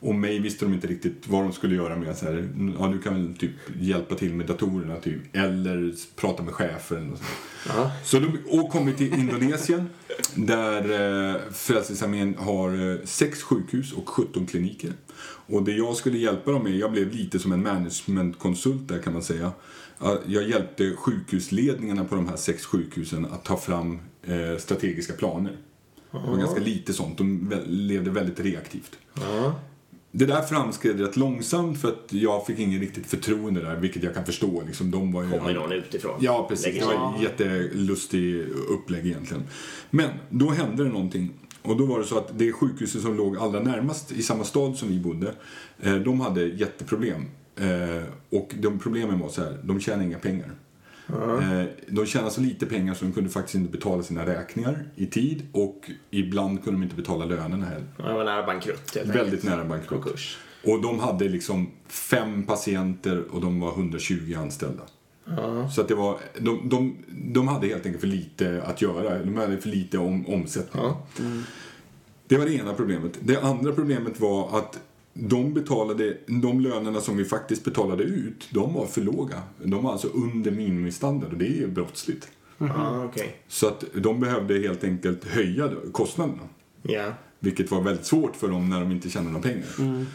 Och mig visste de inte riktigt vad de skulle göra med. Så här, ja, du kan väl typ hjälpa till med datorerna typ. Eller prata med chefen. Och så. Ja. så de och kom till Indonesien. där eh, Frälsningsarmén har eh, sex sjukhus och 17 kliniker. Och det jag skulle hjälpa dem med, jag blev lite som en managementkonsult där kan man säga. Jag hjälpte sjukhusledningarna på de här sex sjukhusen att ta fram eh, strategiska planer. Det var ganska lite sånt, de levde väldigt reaktivt. Ja. Det där framskred rätt långsamt för att jag fick ingen riktigt förtroende där, vilket jag kan förstå. Liksom, de var ju, Kommer någon utifrån? Ja, precis. Det var en jättelustig upplägg egentligen. Men då hände det någonting. Och då var det så att det sjukhuset som låg allra närmast i samma stad som vi bodde, eh, de hade jätteproblem. Eh, och de problemen var så här, de tjänade inga pengar. Mm. De tjänade så lite pengar så de kunde faktiskt inte betala sina räkningar i tid och ibland kunde de inte betala lönerna heller. Det var nära bankrutt helt Väldigt nära bankrutt. Konkurs. Och de hade liksom fem patienter och de var 120 anställda. Mm. Så att det var, de, de, de hade helt enkelt för lite att göra. De hade för lite om, omsättning. Mm. Det var det ena problemet. Det andra problemet var att de betalade, de lönerna som vi faktiskt betalade ut, de var för låga. De var alltså under minimistandard och det är ju brottsligt. Mm -hmm. ah, okay. Så att de behövde helt enkelt höja kostnaderna. Yeah. Vilket var väldigt svårt för dem när de inte tjänade några pengar. Mm.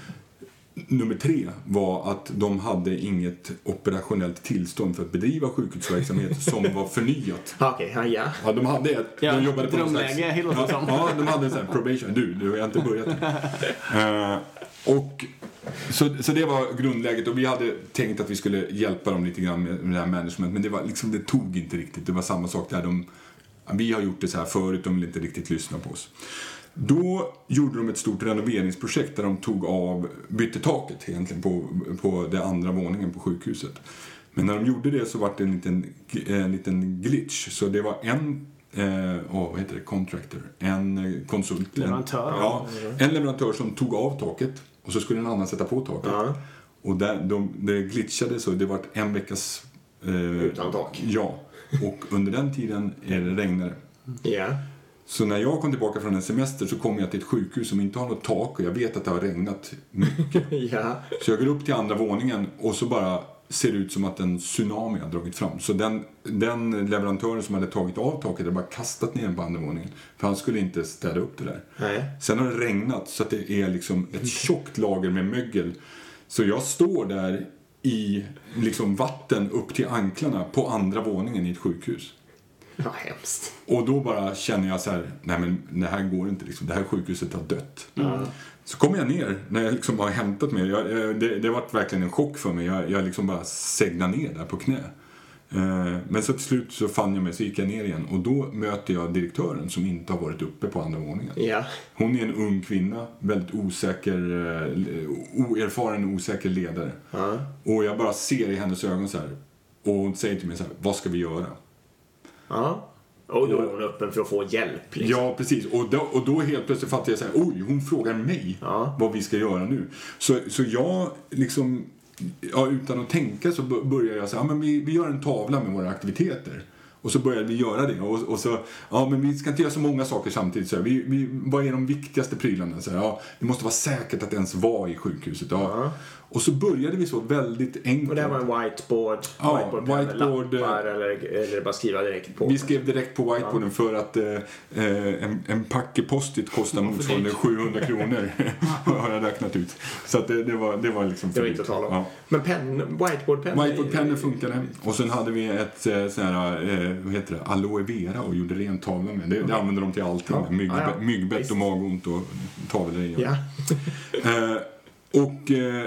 Nummer tre var att de hade inget operationellt tillstånd för att bedriva sjukhusverksamhet som var förnyat. Okej, okay, ja. ja. De hade ett. Ja, de jobbade på drömläge, ja, ja, de hade en sån här probation. Du, du har inte börjat uh, Och så, så det var grundläget och vi hade tänkt att vi skulle hjälpa dem lite grann med, med det här management men det, var, liksom, det tog inte riktigt. Det var samma sak där. De, vi har gjort det så här förut, de vill inte riktigt lyssna på oss. Då gjorde de ett stort renoveringsprojekt där de tog av, bytte taket egentligen på, på den andra våningen på sjukhuset. Men när de gjorde det så var det en liten, en liten glitch. Så det var en eh, oh, vad heter det, contractor, en konsult. Leverantör? En, ja, en leverantör som tog av taket och så skulle en annan sätta på taket. Ja. Och där, de, det glitchade så det var en veckas... Eh, Utan tak? Ja. Och under den tiden är det regnare. Ja. Så när jag kom tillbaka från en semester så kom jag till ett sjukhus som inte har något tak och jag vet att det har regnat mycket. ja. Så jag går upp till andra våningen och så bara ser det ut som att en tsunami har dragit fram. Så den, den leverantören som hade tagit av taket hade bara kastat ner den på andra. För han skulle inte städa upp det där. Nej. Sen har det regnat så att det är liksom ett tjockt lager med mögel. Så jag står där i liksom vatten upp till anklarna på andra våningen i ett sjukhus. Ja, hemskt. Och då bara känner jag så här, nej men det här går inte liksom. Det här sjukhuset har dött. Så kommer jag ner när jag liksom har hämtat mig. Jag, jag, det, det varit verkligen en chock för mig. Jag, jag liksom bara segnade ner där på knä. Eh, Men så till slut så fann jag mig, så gick jag ner igen. Och då möter jag direktören som inte har varit uppe på andra våningen. Ja. Hon är en ung kvinna, väldigt osäker, eh, oerfaren och osäker ledare. Ja. Och jag bara ser i hennes ögon så här. Och hon säger till mig så här, vad ska vi göra? ja. Och då är hon öppen för att få hjälp. Liksom. Ja, precis. Och då, och då helt plötsligt fattar jag så här, oj, hon frågar mig Ja. vad vi ska göra nu. Så, så jag liksom, ja, utan att tänka så börjar jag säga, ja, men vi, vi gör en tavla med våra aktiviteter. Och så började vi göra det. Och, och så, ja men vi ska inte göra så många saker samtidigt. Så här, vi, vi, vad är de viktigaste prylarna? Så här, ja, det måste vara säkert att ens vara i sjukhuset. Ja. Ja. Och så började vi så väldigt enkelt. Och det här var en whiteboard. Ja, whiteboard, whiteboard, lappar eller, eller bara skriva direkt på. Vi skrev direkt på whiteboarden för att eh, eh, en, en packe post-it kostar motsvarande 700 kronor. har jag räknat ut. Så att det, det, var, det var liksom Det var inte att tala om. Ja. Men pen, whiteboardpennor? Whiteboardpennor funkade. Och sen hade vi ett eh, sån här, eh, vad heter det, aloe vera och gjorde ren tavla med. Det, det använder de till allting. Ja. Mygg, Ja, ja. Myggbett och magont och tavlor. Ja. Eh, och eh,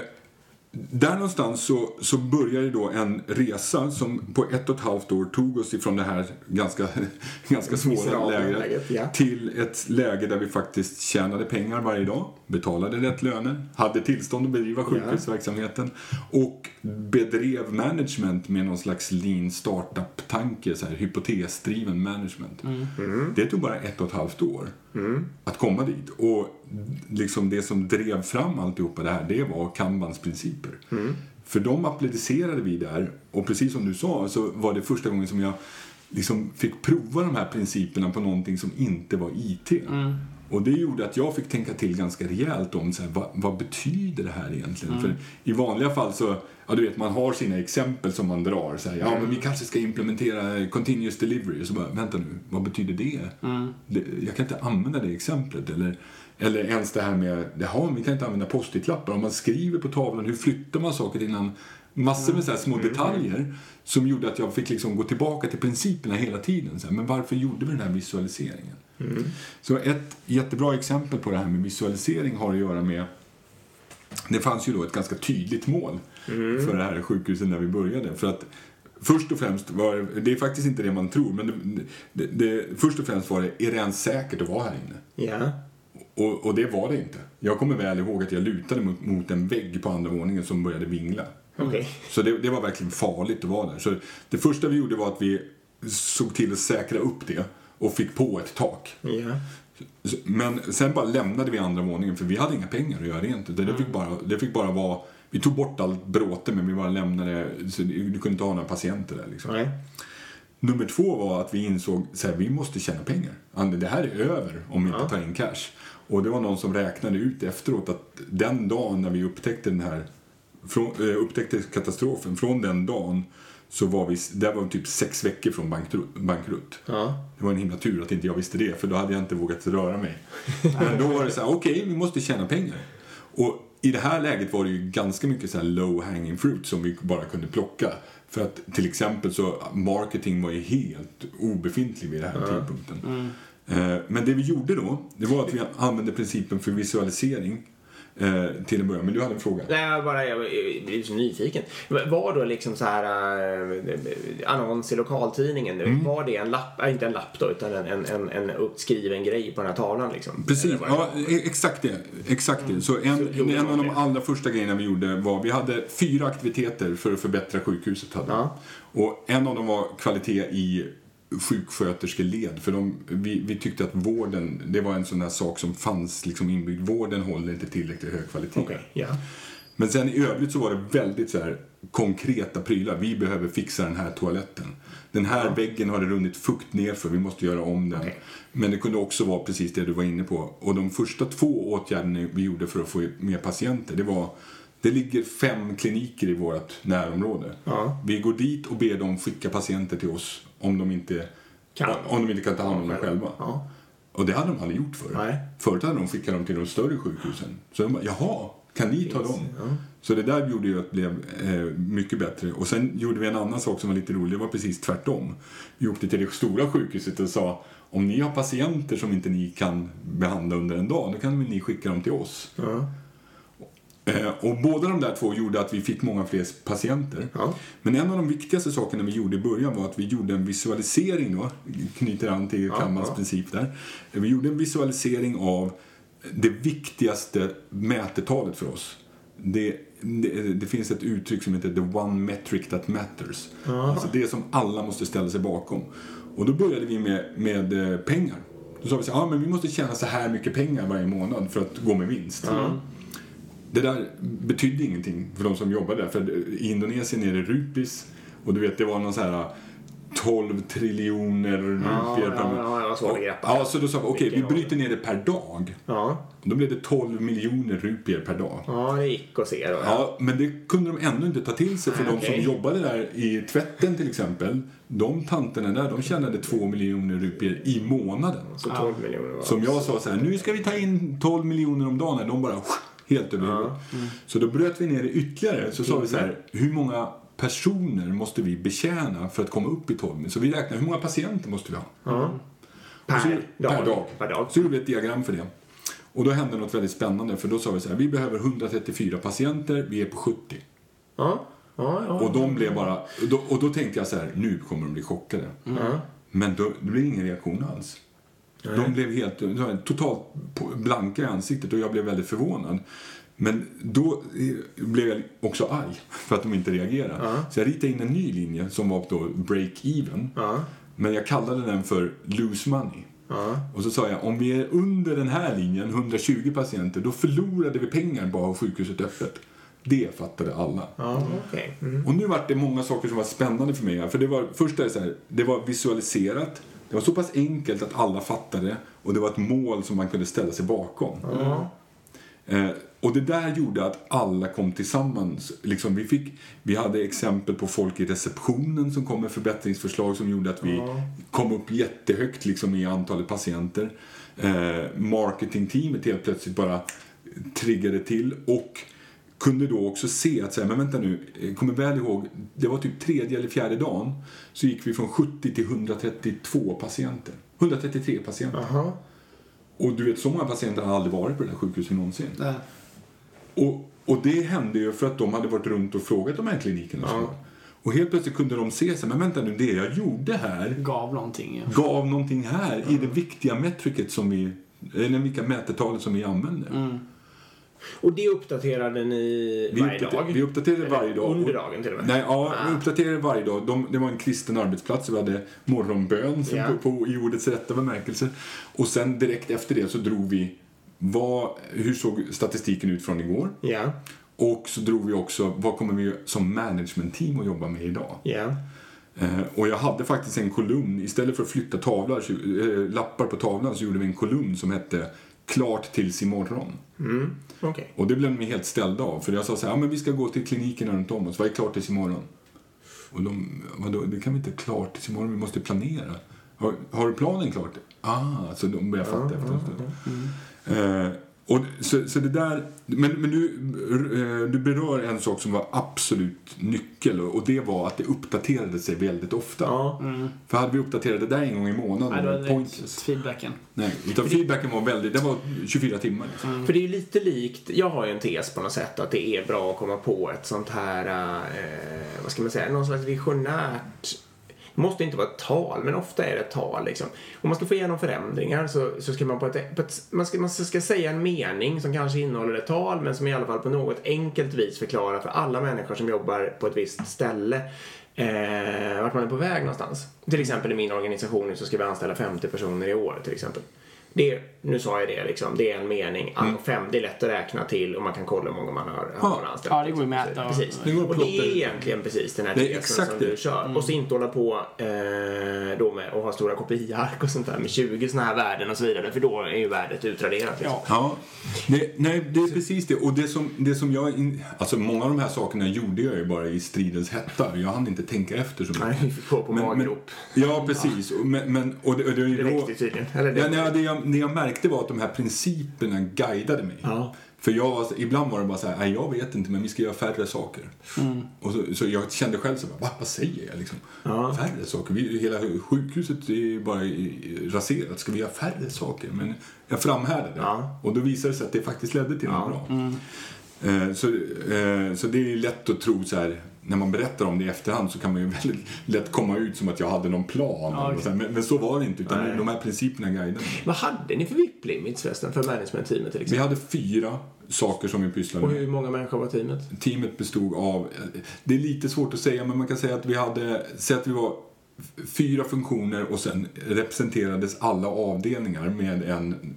där någonstans så, så började då en resa som på ett och ett halvt år tog oss ifrån det här ganska, ganska svåra läget, ja. till ett läge där vi faktiskt tjänade pengar varje dag, betalade rätt löner, hade tillstånd att bedriva sjukhusverksamheten och bedrev management med någon slags lean startup-tanke, hypotesdriven management. Det tog bara ett och ett halvt år att komma dit. Och liksom det som drev fram alltihopa det här, det var Kanbans principer. För de applicerade vi där och precis som du sa så var det första gången som jag liksom fick prova de här principerna på någonting som inte var IT. Och det gjorde att jag fick tänka till ganska rejält om så här, vad, vad betyder det här egentligen? För i vanliga fall så, ja du vet man har sina exempel som man drar. Så här, ja men vi kanske ska implementera continuous delivery. Så bara, vänta nu, vad betyder det? det jag kan inte använda det exemplet. Eller, eller ens det här med, jaha, vi kan inte använda post-it-lappar. Om man skriver på tavlan, hur flyttar man saker innan? Massor med så här små detaljer som gjorde att jag fick liksom gå tillbaka till principerna hela tiden. Så här, men varför gjorde vi den här visualiseringen? Så ett jättebra exempel på det här med visualisering har att göra med det fanns ju då ett ganska tydligt mål för det här sjukhuset när vi började. För att först och främst var det, är faktiskt inte det man tror, men det, det, det, först och främst var det, är det ens säkert att vara här inne? Ja. Och, och det var det inte. Jag kommer väl ihåg att jag lutade mot, mot en vägg på andra våningen som började vingla. Okej. Så det, det var verkligen farligt att vara där. Så det första vi gjorde var att vi såg till att säkra upp det och fick på ett tak. Så- Men sen bara lämnade vi andra våningen för vi hade inga pengar att göra rent. Det, det, fick, bara, det fick bara vara... Vi tog bort allt bråte men vi bara lämnade... Så du kunde inte ha några patienter där liksom. Nej. Nummer två var att vi insåg att vi måste tjäna pengar. Det här är över om vi inte tar in cash. Och det var någon som räknade ut efteråt att den dagen när vi upptäckte den här från, eh, upptäckte katastrofen, från den dagen så var vi, där var vi typ sex veckor från bankrutt. bankrutt. Ja. Det var en himla tur att inte jag visste det, för då hade jag inte vågat röra mig. Men då var det så här, okej, vi måste tjäna pengar. Och i det här läget var det ju ganska mycket så här low hanging fruit som vi bara kunde plocka. För att till exempel så marketing var ju helt obefintlig vid den här tidpunkten. Eh, Men det vi gjorde då, det var att vi använde principen för visualisering eh, till en början. Men du hade en fråga? Nej, jag bara jag blir så nyfiken. Var då liksom så här äh, annons i lokaltidningen, Mm. var det en lapp, äh, inte en lapp då, utan en, en, en, en uppskriven grej på den här tavlan liksom? Precis, det- ja, e- exakt det. Exakt det. Så en, Så gjorde en av de allra första grejerna vi gjorde var vi hade fyra aktiviteter för att förbättra sjukhuset. Hade. Ja. Och en av dem var kvalitet i sjuksköterskeled. För de, vi, vi tyckte att vården, det var en sån där sak som fanns liksom inbyggd. Vården håller inte tillräckligt hög kvalitet. Okej, ja. Men sen i övrigt så var det väldigt så här konkreta prylar. Vi behöver fixa den här toaletten. Den här väggen har det runnit fukt ner för vi måste göra om den. Okej. Men det kunde också vara precis det du var inne på. Och de första två åtgärderna vi gjorde för att få mer patienter, det var det ligger fem kliniker i vårt närområde. Ja. Vi går dit och ber dem skicka patienter till oss om de inte Kan. om de inte kan ta hand om dem själva. Ja. Och det hade de aldrig gjort förut. Nej. Förut hade de skickat dem till de större sjukhusen. Så de bara, jaha, Kan ni ta dem? Så det där gjorde ju att det blev eh, mycket bättre. Och sen gjorde vi en annan sak som var lite rolig. Det var precis tvärtom. Vi åkte till det stora sjukhuset och sa om ni har patienter som inte ni kan behandla under en dag, då kan ni skicka dem till oss. Ja. Eh, och båda de där två gjorde att vi fick många fler patienter. Ja. Men en av de viktigaste sakerna vi gjorde i början var att vi gjorde en visualisering då, knyter an till Ja, Kammans ja. princip där. Vi gjorde en visualisering av det viktigaste mätetalet för oss. Det, det, det finns ett uttryck som heter the one metric that matters. Alltså det som alla måste ställa sig bakom. Och då började vi med, med eh, pengar. Då sa vi så ja men vi måste tjäna så här mycket pengar varje månad för att gå med vinst. Det där betydde ingenting för de som jobbade där. För i Indonesien är det rupis och du vet det var någon så här 12 triljoner rupier per ja, ja, ja, grepp. Ja, så då sa vi okej, vi Vilken bryter ner det per dag. Ja. Då blev det 12 miljoner rupier per dag. ja, det gick att se då. Ja, men det kunde de ändå inte ta till sig för Nej, de okej. som jobbade där i tvätten till exempel. De tanterna där, de tjänade 2 miljoner rupier i månaden. Så 12 miljoner Som jag sa så här, nu ska vi ta in 12 miljoner om dagen. De bara helt över huvudet. Så då bröt vi ner det ytterligare. Så sa vi så här, hur många personer måste vi betjäna för att komma upp i 12 miljoner? Så vi räknade, hur många patienter måste vi ha? Ja. Och så- Per, dag. per dag. Per dag. Så gjorde vi ett diagram för det. Och då hände något väldigt spännande för då sa vi så här, vi behöver 134 patienter, vi är på 70. Ja. Ja, ja. Och de blev bara, och då, och då tänkte jag så här, nu kommer de bli chockade. Ja. Men då, det blev ingen reaktion alls. De blev helt totalt blanka i ansiktet och jag blev väldigt förvånad. Men då eh, blev jag också arg för att de inte reagerade. Så jag ritade in en ny linje som var då break-even. Ja. Men jag kallade den för lose money. Ja. Och så sa jag, om vi är under den här linjen, 120 patienter, då förlorade vi pengar bara ha sjukhuset öppet. Det fattade alla. Ja, okej. Mm. Och nu var det många saker som var spännande för mig. För det var, först är det så här, det var visualiserat. Det var så pass enkelt att alla fattade. Och det var ett mål som man kunde ställa sig bakom. Ja. Eh, och det där gjorde att alla kom tillsammans. Liksom vi, fick, vi hade exempel på folk i receptionen som kom med förbättringsförslag som gjorde att vi kom upp jättehögt liksom, i antalet patienter. Eh, marketingteamet helt plötsligt bara triggade till och kunde då också se att säga, men vänta nu, jag kommer väl ihåg, det var typ tredje eller fjärde dagen så gick vi från 70 till 132 patienter. 133 patienter. Jaha. Och du vet, så många patienter har aldrig varit på det där sjukhuset någonsin. Det, Och, och det hände ju för att de hade varit runt och frågat de här klinikerna. Ja. Och helt plötsligt kunde de se sig, men vänta nu, det jag gjorde här gav någonting. Ja. gav någonting här i det viktiga metricet som vi, eller vilka mätetalet som vi använder. Mm. Och det uppdaterade ni Vi, varje dag? vi uppdaterade varje dag. Under dagen till och med? Nej, ja, Ah. vi uppdaterade varje dag. De, det var en kristen arbetsplats. Vi hade morgonbön som Ja. på, på, i ordets rätta bemärkelse. Och sen direkt efter det så drog vi vad, hur såg statistiken ut från igår? Ja. Och så drog vi också, vad kommer vi som management-team att jobba med idag? Ja. Eh, och jag hade faktiskt en kolumn, istället för att flytta tavlar, så, eh, lappar på tavlan så gjorde vi en kolumn som hette Klart tills imorgon. Mm. Okej. Och det blev de helt ställda av. För jag sa så här, ja men vi ska gå till klinikerna runt om oss, vad är klart tills imorgon? Och de, vadå, det kan vi inte klart tills imorgon, vi måste planera. Har, har du planen klart? Ah, så de började fatta efter en stund. Eh, och, så, så det där, men, men du, eh, du berör en sak som var absolut nyckel och det var att det uppdaterade sig väldigt ofta. Ja. För hade vi uppdaterat det där en gång i månaden, Nej, det var point, direkt feedbacken. nej, utan feedbacken var väldigt, den var 24 timmar. Liksom. För det är ju lite likt, jag har ju en tes på något sätt att det är bra att komma på ett sånt här, eh, vad ska man säga, någon slags visionärt det måste inte vara ett tal, men ofta är det ett tal. Liksom. Om man ska få igenom förändringar så, så ska man på ett, på ett man, ska, man ska säga en mening som kanske innehåller ett tal men som i alla fall på något enkelt vis förklarar för alla människor som jobbar på ett visst ställe eh, vart man är på väg någonstans. Till exempel i min organisation nu så ska vi anställa 50 personer i år till exempel. Det, nu sa jag det liksom, det är en mening. Alltså fem, det är lätt att räkna till och man kan kolla hur många man har, har Ja. anställt. Ja, det går ju att mäta. Precis. Det går och det är egentligen precis den här Det är tesen exakt som det. du kör. Och så inte hålla på eh, då med att ha stora kopiark och sånt där med 20 såna här värden och så vidare. För då är ju värdet utraderat. Liksom. Ja. Ja, det, nej, det är precis det. Och det som, det som jag... In, alltså många av de här sakerna gjorde jag ju bara i stridens hetta. Jag hann inte tänka efter så mycket. Nej, vi fick gå på Men- men- maggrop. Ja, precis. Och, men, men, och det, och det, är ju Det då, räckte tydligen. Eller det, ja, nej, det, jag, det jag märkte var att de här principerna guidade mig. Ja. För jag var, ibland var det bara så här, jag vet inte men vi ska göra färre saker. Mm. Och så, så jag kände själv så här, Va, vad säger jag liksom? Ja. Färre saker? Vi, hela sjukhuset är ju bara raserat. Ska vi göra färre saker? Men jag framhärdade. Ja. Och då visade det sig att det faktiskt ledde till något bra. Eh, så, eh, så det är lätt att tro så här, när man berättar om det i efterhand så kan man ju väldigt lätt komma ut som att jag hade någon plan. Ja, här. men, men så var det inte, utan Nej. de här principerna guidade mig. Vad hade ni för VIP-limits förresten för management-teamet till Vi exempel? hade fyra saker som vi pysslade Och med. hur många människor var teamet? Teamet bestod av, det är lite svårt att säga, men man kan säga att vi hade, säg att vi var fyra funktioner och sen representerades alla avdelningar med en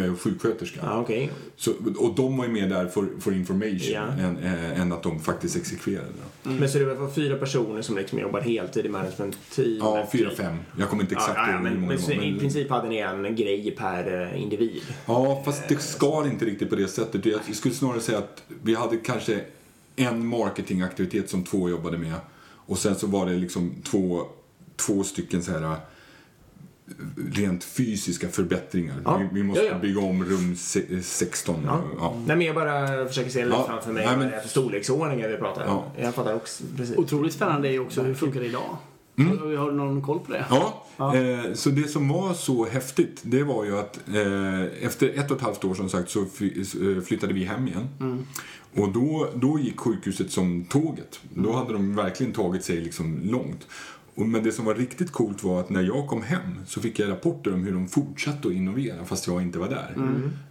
eh, sjuksköterska. Ja, okej. Så, och de var ju med där för, för information Ja. än, eh, än att de faktiskt exekverade. Men så det var fyra personer som liksom jobbar heltid i management-teamet? Ja, fyra, fem. Jag kommer inte Ja, exakt ja, ja, ihåg hur men, men, var, i princip hade ni en grej per eh, individ? Ja, fast det ska inte riktigt på det sättet. Jag skulle snarare säga att vi hade kanske en marketingaktivitet som två jobbade med. Och sen så var det liksom två, två stycken så här äh, rent fysiska förbättringar. Ja. Vi, vi måste Ja, ja. bygga om rum se- 16. Ja. Ja. Nej, men jag bara försöker se lite Ja, framför mig nej, vad men- det är för storleksordningar vi pratar om. Ja. Jag fattar också precis. Otroligt spännande är ju också hur funkar det idag? Mm. Har du någon koll på det? Ja, Ja. Eh, så det som var så häftigt, det var ju att eh, efter ett och ett halvt år som sagt så eh, flyttade vi hem igen. Och då, då gick sjukhuset som tåget. Då hade de verkligen tagit sig liksom långt. Och, men det som var riktigt coolt var att när jag kom hem så fick jag rapporter om hur de fortsatte att innovera fast jag inte var där.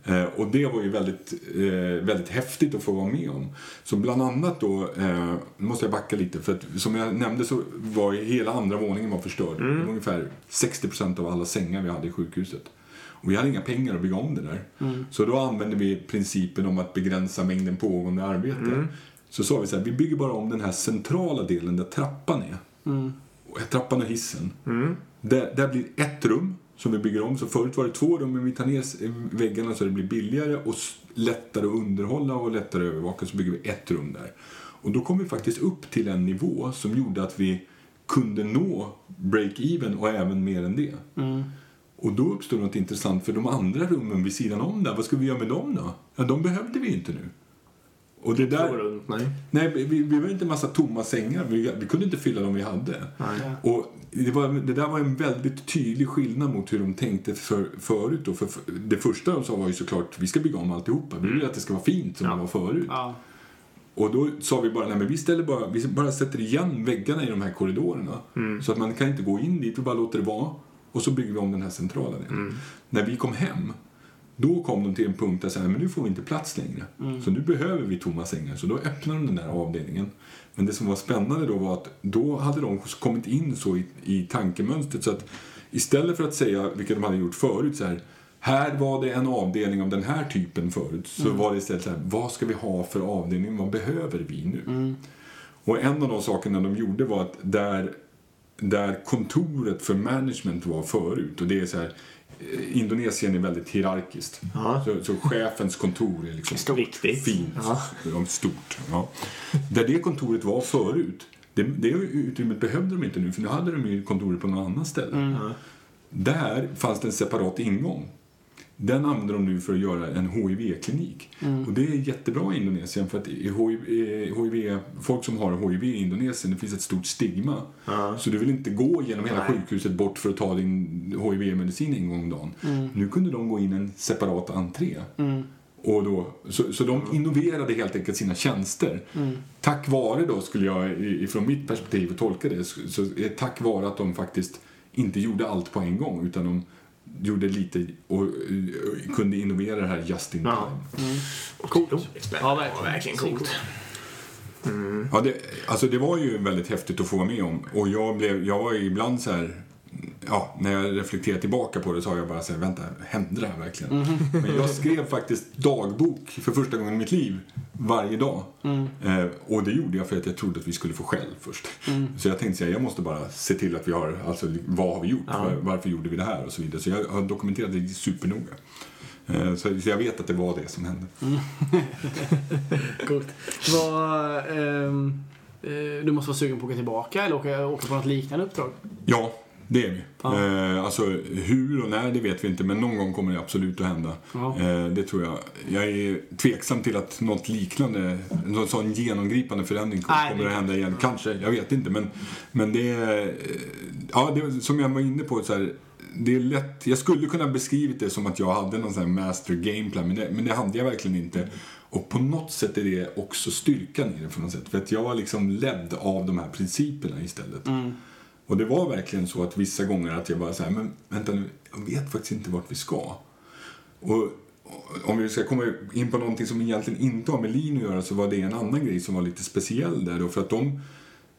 Eh, och det var ju väldigt, eh, väldigt häftigt att få vara med om. Så bland annat då, eh, måste jag backa lite för att som jag nämnde så var ju hela andra våningen var förstörd. Det var ungefär 60% av alla sängar vi hade i sjukhuset. Och vi hade inga pengar att bygga om det där. Så då använde vi principen om att begränsa mängden pågående arbete. Så sa vi så här, vi bygger bara om den här centrala delen där trappan är. Och Trappan och hissen. Där, där blir ett rum som vi bygger om. Så förut var det två rum, men vi tar ner väggarna så det blir billigare och lättare att underhålla och lättare att övervaka. Så bygger vi ett rum där. Och då kom vi faktiskt upp till en nivå som gjorde att vi kunde nå break-even och även mer än det. Och då uppstod något intressant för de andra rummen vid sidan om där, vad ska vi göra med dem då? Ja, de behövde vi inte nu. Och det där, runt, nej. nej, vi, vi var inte en massa tomma sängar, vi, vi kunde inte fylla dem vi hade. nej. Och det, var, det där var en väldigt tydlig skillnad mot hur de tänkte för, förut. Då. För, för det första de sa var ju såklart, vi ska bygga om alltihopa. Vi vill att det ska vara fint som Ja. det var förut. Ja. Och då sa vi bara, nej men vi ställer bara, vi bara sätter igen väggarna i de här korridorerna. Så att man kan inte gå in dit, vi bara låter det vara. Och så bygger vi om den här centrala delen. När vi kom hem, då kom de till en punkt där så men nu får vi inte plats längre. Så nu behöver vi tomma sängar. Så då öppnade de den där avdelningen. Men det som var spännande då var att då hade de kommit in så i, i tankemönstret så att istället för att säga, vilket de hade gjort förut, så här, här var det en avdelning av den här typen förut. Så var det istället så här, vad ska vi ha för avdelning, vad behöver vi nu? Och en av de sakerna de gjorde var att där, där kontoret för management var förut, och det är så här, Indonesien är väldigt hierarkiskt. Ja. Så, så chefens kontor är liksom Stort. Viktigt. fint, Ja. stort. Ja. Där det kontoret var förut, det, det utrymmet behövde de inte nu, för nu hade de ju kontoret på något annat ställe. Där fanns det en separat ingång. Den använder de nu för att göra en HIV-klinik. Och det är jättebra i Indonesien för att HIV, folk som har HIV i Indonesien, det finns ett stort stigma. Ja. Så du vill inte gå genom hela Nej. sjukhuset bort för att ta din HIV-medicin en gång om dagen. Nu kunde de gå in en separat entré. Och då, så, så de innoverade helt enkelt sina tjänster. Tack vare då, skulle jag ifrån mitt perspektiv tolka det, så så är tack vare att de faktiskt inte gjorde allt på en gång utan de gjorde lite och kunde innovera det här just in time. Ja. Coolt. Ja, verkligen. coolt. Ja, det, alltså det var ju väldigt häftigt att få vara med om. Och jag, blev, jag var ibland så här... Ja, när jag reflekterar tillbaka på det så har jag bara så här, vänta, hände det här verkligen? Men jag skrev faktiskt dagbok för första gången i mitt liv varje dag. Eh, och det gjorde jag för att jag trodde att vi skulle få skäll först. Så jag tänkte säga, jag måste bara se till att vi har, alltså vad har vi gjort? Var, varför gjorde vi det här? Och så vidare. Så jag har dokumenterat det supernoga. Eh, så, så jag vet att det var det som hände. Coolt. Vad, ehm, eh, du måste vara sugen på att åka tillbaka eller åka, åka på något liknande uppdrag? Ja, det är vi. Ja. Eh, alltså hur och när det vet vi inte men någon gång kommer det absolut att hända. Ja. Eh, det tror jag. Jag är tveksam till att något liknande, någon sån genomgripande förändring kommer, kommer att hända igen. Kanske, jag vet inte men, men det är, ja det, som jag var inne på så här, det är lätt, jag skulle kunna beskrivit det som att jag hade någon sån här master gameplan men det, men det hade jag verkligen inte. Och på något sätt är det också styrkan i det på något sätt. För att jag var liksom ledd av de här principerna istället. Mm. Och det var verkligen så att vissa gånger att jag bara så här, men vänta nu, jag vet faktiskt inte vart vi ska. Och om vi ska komma in på någonting som egentligen inte har med lin att göra så var det en annan grej som var lite speciell där då. För att de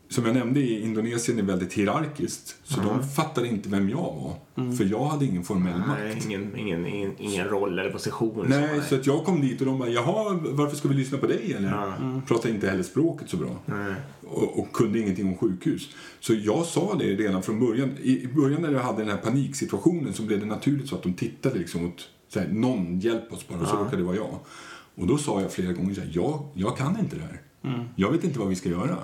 som jag nämnde i Indonesien är väldigt hierarkiskt. Så mm. de fattade inte vem jag var. Mm. För jag hade ingen formell nej, makt. Ingen, ingen, ingen, ingen roll eller position. Nej, så, så att jag kom dit och de bara, jaha, varför ska vi lyssna på dig? Eller mm. pratade inte heller språket så bra. Och, och, kunde ingenting om sjukhus. Så jag sa det redan från början. I början när jag hade den här paniksituationen så blev det naturligt så att de tittade liksom åt, så här, någon hjälp oss bara. Och så råkade det vara jag. Och då sa jag flera gånger så här, jag, jag kan inte det här. Mm. Jag vet inte vad vi ska göra.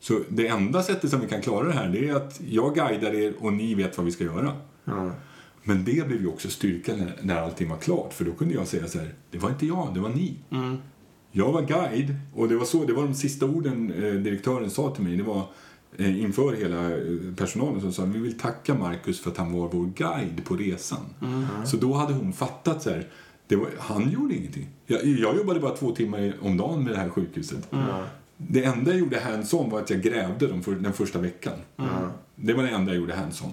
Så det enda sättet som vi kan klara det här det är att jag guidar er och ni vet vad vi ska göra. Mm. Men det blev ju också styrkan när, när allting var klart. För då kunde jag säga så här, det var inte jag, det var ni. Mm. Jag var guide och det var så, det var de sista orden eh, direktören sa till mig. Det var eh, inför hela eh, personalen som sa vi vill tacka Marcus för att han var vår guide på resan. Mm. Så då hade hon fattat så här, var, han gjorde ingenting. Jag, jag, jobbade bara två timmar om dagen med det här sjukhuset. Mm. Det enda jag gjorde hands-on var att jag grävde dem för den första veckan. Mm. Det var det enda jag gjorde hands-on.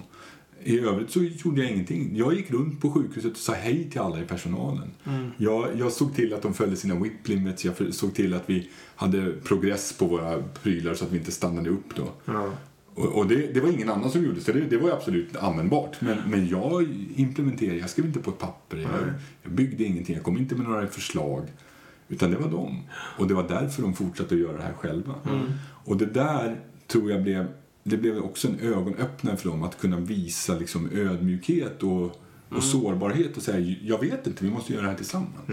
I övrigt så gjorde jag ingenting. Jag gick runt på sjukhuset och sa hej till alla i personalen. Mm. Jag, jag såg till att de följde sina whip limits. Jag såg till att vi hade progress på våra prylar så att vi inte stannade upp då. Mm. Och, och det, det, var ingen annan som gjorde så det, det var absolut användbart. Men, men jag implementerade, jag skrev inte på ett papper. Jag, jag byggde ingenting, jag kom inte med några förslag. Utan det var de. Och det var därför de fortsatte att göra det här själva. Mm. Och det där tror jag blev, det blev också en ögonöppnare för dem att kunna visa liksom ödmjukhet och, och mm. sårbarhet och säga jag vet inte, vi måste göra det här tillsammans.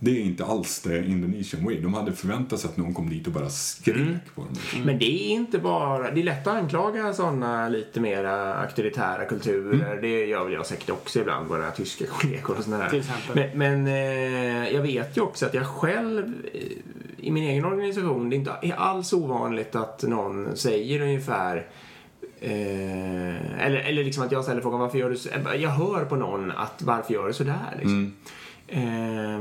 Mm. Det är inte alls det Indonesian way. De hade förväntat sig att någon kom dit och bara skrek mm. på dem. Mm. Men det är inte bara... Det är lätt att anklaga sådana lite mer auktoritära kulturer. Mm. Det gör väl jag säkert också ibland, våra tyska kollegor och sådär. Till exempel. Men, men eh, jag vet ju också att jag själv eh, i min egen organisation, det är inte alls ovanligt att någon säger ungefär Eh, eller, eller liksom att jag ställer frågan varför gör du så? Jag hör på någon att varför gör du sådär? Liksom. Eh,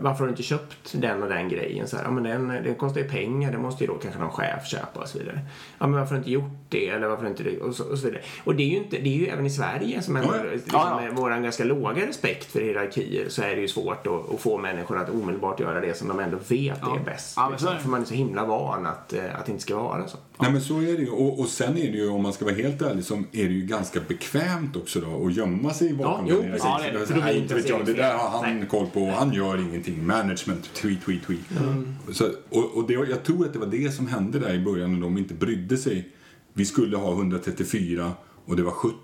varför har du inte köpt den och den grejen? Så här, ja, men den, den kostar ju pengar, det måste ju då kanske någon chef köpa och så vidare. Ja, men varför har du inte gjort det? Eller varför inte det? Och så, och så vidare. Och det är ju inte, det är ju även i Sverige som ja, liksom, ja. vår ganska låga respekt för hierarkier så är det ju svårt att, att, få människor att omedelbart göra det som de ändå vet ja. är bäst. Ja, liksom, för man är så himla van att, eh, att det inte ska vara så. Nej men så är det ju. Och, och sen är det ju, om man ska vara helt ärlig, så är det ju ganska bekvämt också då att gömma sig bakom ja, jo, precis. Ja, det, det, det, inte vet jag, det där har han Nej. koll på, han gör ingenting. Management, tweet, tweet, tweet. Mm. Så, och och det, jag tror att det var det som hände där i början när de inte brydde sig. Vi skulle ha 134 och det var 70.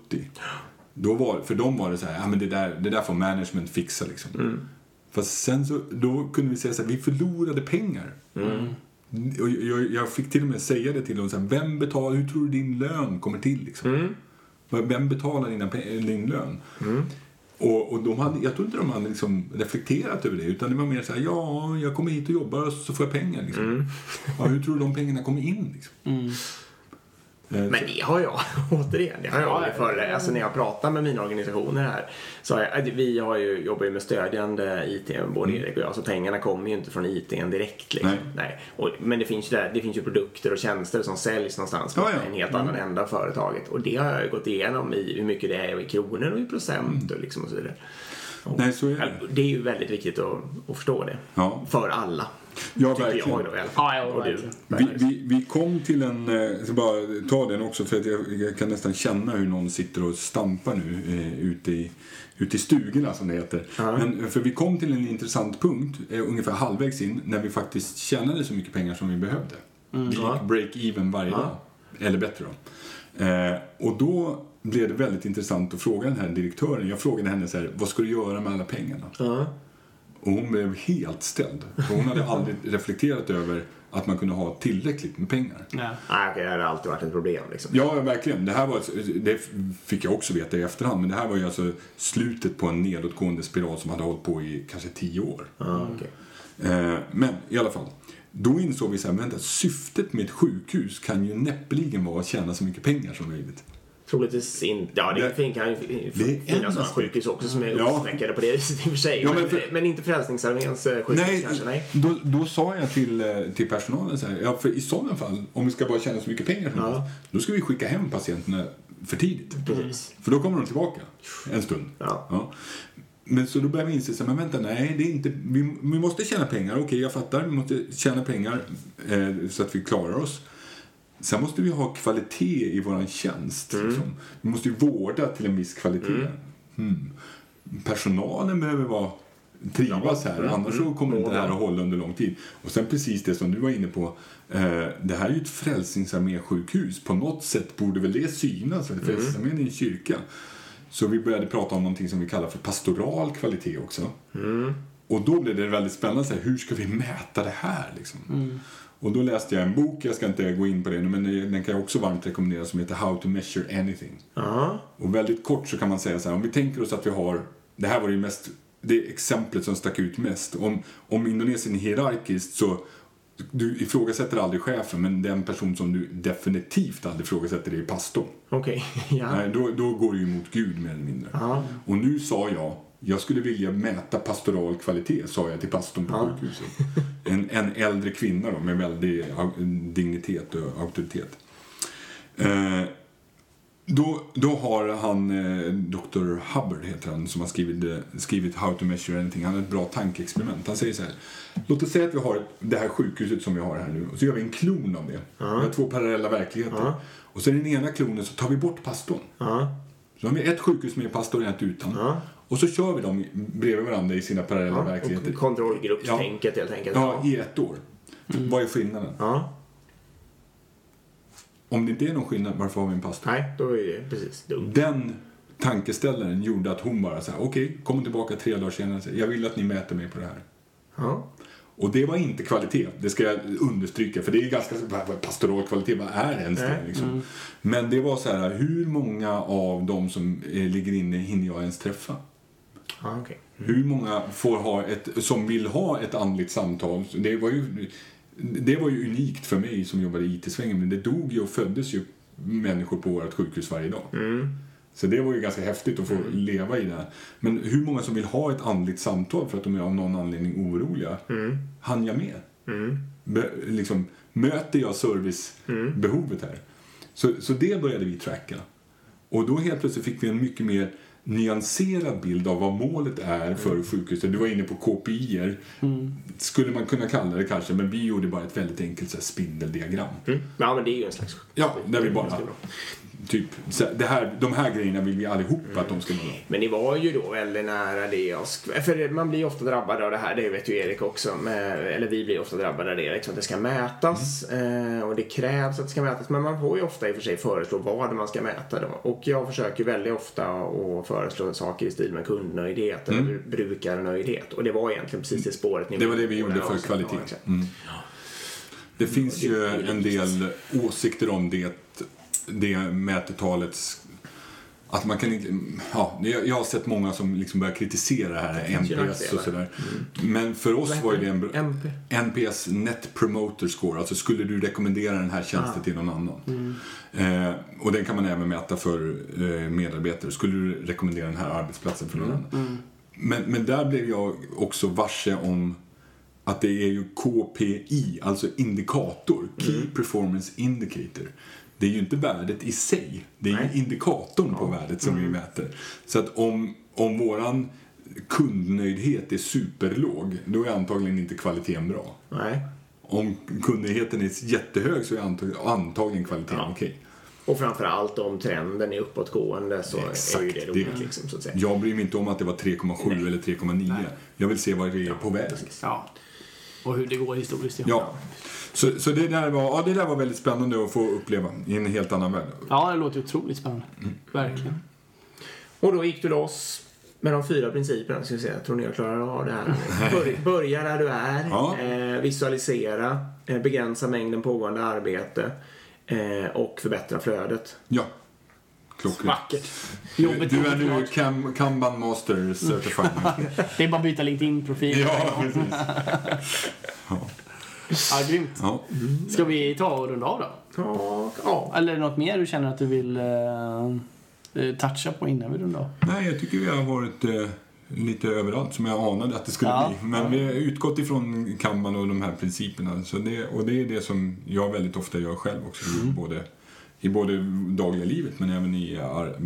Då var, för dem var det så här, ja men det där, det där får management fixa liksom. Mm. Fast sen så, då kunde vi säga så här, vi förlorade pengar. Mm. Och jag, jag, fick till och med säga det till dem, så här, vem betalar, hur tror du din lön kommer till liksom? Mm. Vem betalar dina, din lön? Mm. Och, och de hade, jag tror inte de hade liksom reflekterat över det utan det var mer så här, ja, jag kommer hit och jobbar och så får jag pengar. Liksom. Mm. Ja, hur tror du de pengarna kommer in? Liksom? Eh, Men det har jag, återigen, det har jag aldrig för Alltså när jag pratar med mina organisationer här. Så har jag, vi har ju, jobbar ju med stödjande IT, både mm. Erik och jag. Så pengarna kommer ju inte från IT direkt. Liksom. Nej. Nej. Och, men det finns, ju där, det finns ju produkter och tjänster som säljs någonstans på ja, ja. en helt annan mm. ända av företaget. Och det har jag ju gått igenom i hur mycket det är i kronor och i procent och, liksom och så vidare. Nej, så är det. det är ju väldigt viktigt att, att förstå det. Ja. För alla. Ja, verkligen. Jag då, i alla fall. Ja, och du. Vi, vi, vi, kom till en, eh, jag ska bara ta den också för att jag, jag kan nästan känna hur någon sitter och stampar nu eh, ute, i, ute i stugorna som det heter. Ja. Men, för vi kom till en intressant punkt eh, ungefär halvvägs in när vi faktiskt tjänade så mycket pengar som vi behövde. Mm. Vi gick break-even varje ja. dag. Eller bättre då. Eh, och då blev det väldigt intressant att fråga den här direktören. Jag frågade henne så här, vad ska du göra med alla pengarna? Ja. Och hon blev helt ställd. För hon hade aldrig reflekterat över att man kunde ha tillräckligt med pengar. Ja. Nej, det har alltid varit ett problem liksom. Ja, verkligen. Det här var, det fick jag också veta i efterhand, men det här var ju alltså slutet på en nedåtgående spiral som hade hållit på i kanske tio år. Ah, okay. Eh, men i alla fall, då insåg vi så här, vänta, syftet med ett sjukhus kan ju näppeligen vara att tjäna så mycket pengar som möjligt. Troligtvis inte. Ja, det, det kan ju finnas sådana sjukhus också som är ja. uppsmäckade på det viset i och för sig. Ja, men, för, men, inte Frälsningsarméns eh, sjukhus nej, kanske? Nej, då, då sa jag till, eh, till personalen så här, ja, för i sådana fall, om vi ska bara tjäna så mycket pengar som ja. då ska vi skicka hem patienterna för tidigt. Precis. För då kommer de tillbaka en stund. Ja. ja. Men så då börjar vi inse, men vänta, nej, det är inte, vi, vi måste tjäna pengar. Okej, jag fattar, vi måste tjäna pengar eh, så att vi klarar oss. Sen måste vi ha kvalitet i vår tjänst. Mm. Liksom. Vi måste ju vårda till en viss kvalitet. Mm. Hmm. Personalen behöver vara, trivas här, mm. annars så kommer inte det här att hålla under lång tid. Och sen precis det som du var inne på, eh, det här är ju ett frälsningsarmé-sjukhus. På något sätt borde väl det synas, för Frälsningsarmén är en kyrka. Så vi började prata om någonting som vi kallar för pastoral kvalitet också. Mm. Och då blev det väldigt spännande, så här, hur ska vi mäta det här? Liksom? Mm. Och då läste jag en bok, jag ska inte gå in på det men den kan jag också varmt rekommendera, som heter How to measure anything. Uh-huh. Och väldigt kort så kan man säga så här, om vi tänker oss att vi har, det här var det mest, det exemplet som stack ut mest. Om, om Indonesien är hierarkiskt så du ifrågasätter aldrig chefen, men den person som du definitivt aldrig ifrågasätter är pastorn. Okej, okay. ja. då, då går du emot Gud mer eller mindre. Uh-huh. Och nu sa jag jag skulle vilja mäta pastoral kvalitet, sa jag till pastorn på ja. sjukhuset. En, en äldre kvinna då, med väldig dignitet och auktoritet. Eh, då, då har han, eh, Dr. Hubbard heter han, som har skrivit, eh, skrivit How to measure anything. Han har ett bra tankeexperiment. Han säger så här. Låt oss säga att vi har det här sjukhuset som vi har här nu och så gör vi en klon av det. Uh -huh. Vi har två parallella verkligheter. Uh -huh. Och så i den ena klonen så tar vi bort pastorn. Uh -huh. Så har vi ett sjukhus med pastor och ett utan. Och så kör vi dem bredvid varandra i sina parallella ja, verkligheter. Kontrollgruppstänket ja. helt enkelt. Ja, i ett år. Mm. Vad är skillnaden? Ja. Om det inte är någon skillnad, varför har vi en pastor? Nej, då är det precis dumt. Den tankeställaren gjorde att hon bara så okej, okay, kom tillbaka tre dagar senare jag vill att ni mäter mig på det här. Ja. Och det var inte kvalitet, det ska jag understryka, för det är ganska pastoral kvalitet, vad är ens det? Liksom? Mm. Men det var så här, hur många av dem som eh, ligger inne hinner jag ens träffa? Ah, okay. mm. Hur många får ha ett, som vill ha ett andligt samtal? Det var ju, det var ju unikt för mig som jobbade i IT-svängen, men det dog ju och föddes ju människor på vårt sjukhus varje dag. Mm. Så det var ju ganska häftigt att få mm. leva i det. Men hur många som vill ha ett andligt samtal för att de är av någon anledning oroliga, mm. hann jag med? Mm. Be, liksom, möter jag servicebehovet här? Så, så det började vi tracka. Och då helt plötsligt fick vi en mycket mer nyanserad bild av vad målet är för mm. sjukhuset. Du var inne på KPI. Mm. Skulle man kunna kalla det kanske, men vi gjorde bara ett väldigt enkelt så här, spindeldiagram. Mm. Ja, men det är ju en slags... Ja, där vi bara typ, det här, de här grejerna vill vi allihopa mm. att de ska nå. Men ni var ju då väldigt nära det För man blir ofta drabbad av det här, det vet ju Erik också. Med, eller vi blir ofta drabbade av det, liksom, att det ska mätas. Mm. Och det krävs att det ska mätas. Men man får ju ofta i och för sig föreslå vad man ska mäta då. Och jag försöker väldigt ofta att föreslå saker i stil med kundnöjdhet mm. eller brukarnöjdhet. Och det var egentligen precis det spåret ni Det var det vi gjorde för kvalitet. Mm. Det finns ju en del åsikter om det det mätetalets att man kan inte, ja, jag har sett många som liksom börjar kritisera det här, NPS och sådär. Mm. Men för oss var ju det en MP. NPS, Net Promoter Score, alltså skulle du rekommendera den här tjänsten ah. till någon annan? Mm. Eh, och den kan man även mäta för eh, medarbetare. Skulle du rekommendera den här arbetsplatsen för någon mm. annan? Mm. Men, men där blev jag också varse om att det är ju KPI, alltså indikator, Key mm. Performance Indicator det är ju inte värdet i sig. Det är Nej. ju indikatorn ja. på värdet som mm. vi mäter. Så att om, om våran kundnöjdhet är superlåg, då är antagligen inte kvaliteten bra. Nej. Om kundnöjdheten är jättehög så är antagligen kvaliteten ja. okej. Okay. Och framförallt om trenden är uppåtgående så Exakt, är ju det roligt. Det. Liksom, så att säga. Jag bryr mig inte om att det var 3,7 eller 3,9. Jag vill se vad det är ja, på väg. Ja. Och hur det går historiskt. Ja. ja. Så, så det, där var, ja, det där var väldigt spännande att få uppleva i en helt annan värld. Ja, det låter otroligt spännande. Mm. Verkligen. Och då gick du loss med de fyra principerna ska vi. Jag tror ni jag klarar av det här. Bör, börja där du är. Ja. Eh, visualisera. Eh, begränsa mängden pågående arbete. Eh, och förbättra flödet. Ja. Klockrent. Vackert. Du, Jobbet du är nu. Kam, Kanban Master Certified. Det är bara att byta LinkedIn-profil. ja, precis. Ja, grymt. Ja. Ska vi ta och runda av då? Ja, ja. Eller något mer du känner att du vill eh, eh, toucha på innan vi rundar av? Nej, jag tycker vi har varit eh, lite överallt som jag anade att det skulle Ja. bli. Men vi har utgått ifrån Kanban och de här principerna. Så det, och det är det som jag väldigt ofta gör själv också. Mm. Både, I både dagliga livet men även i,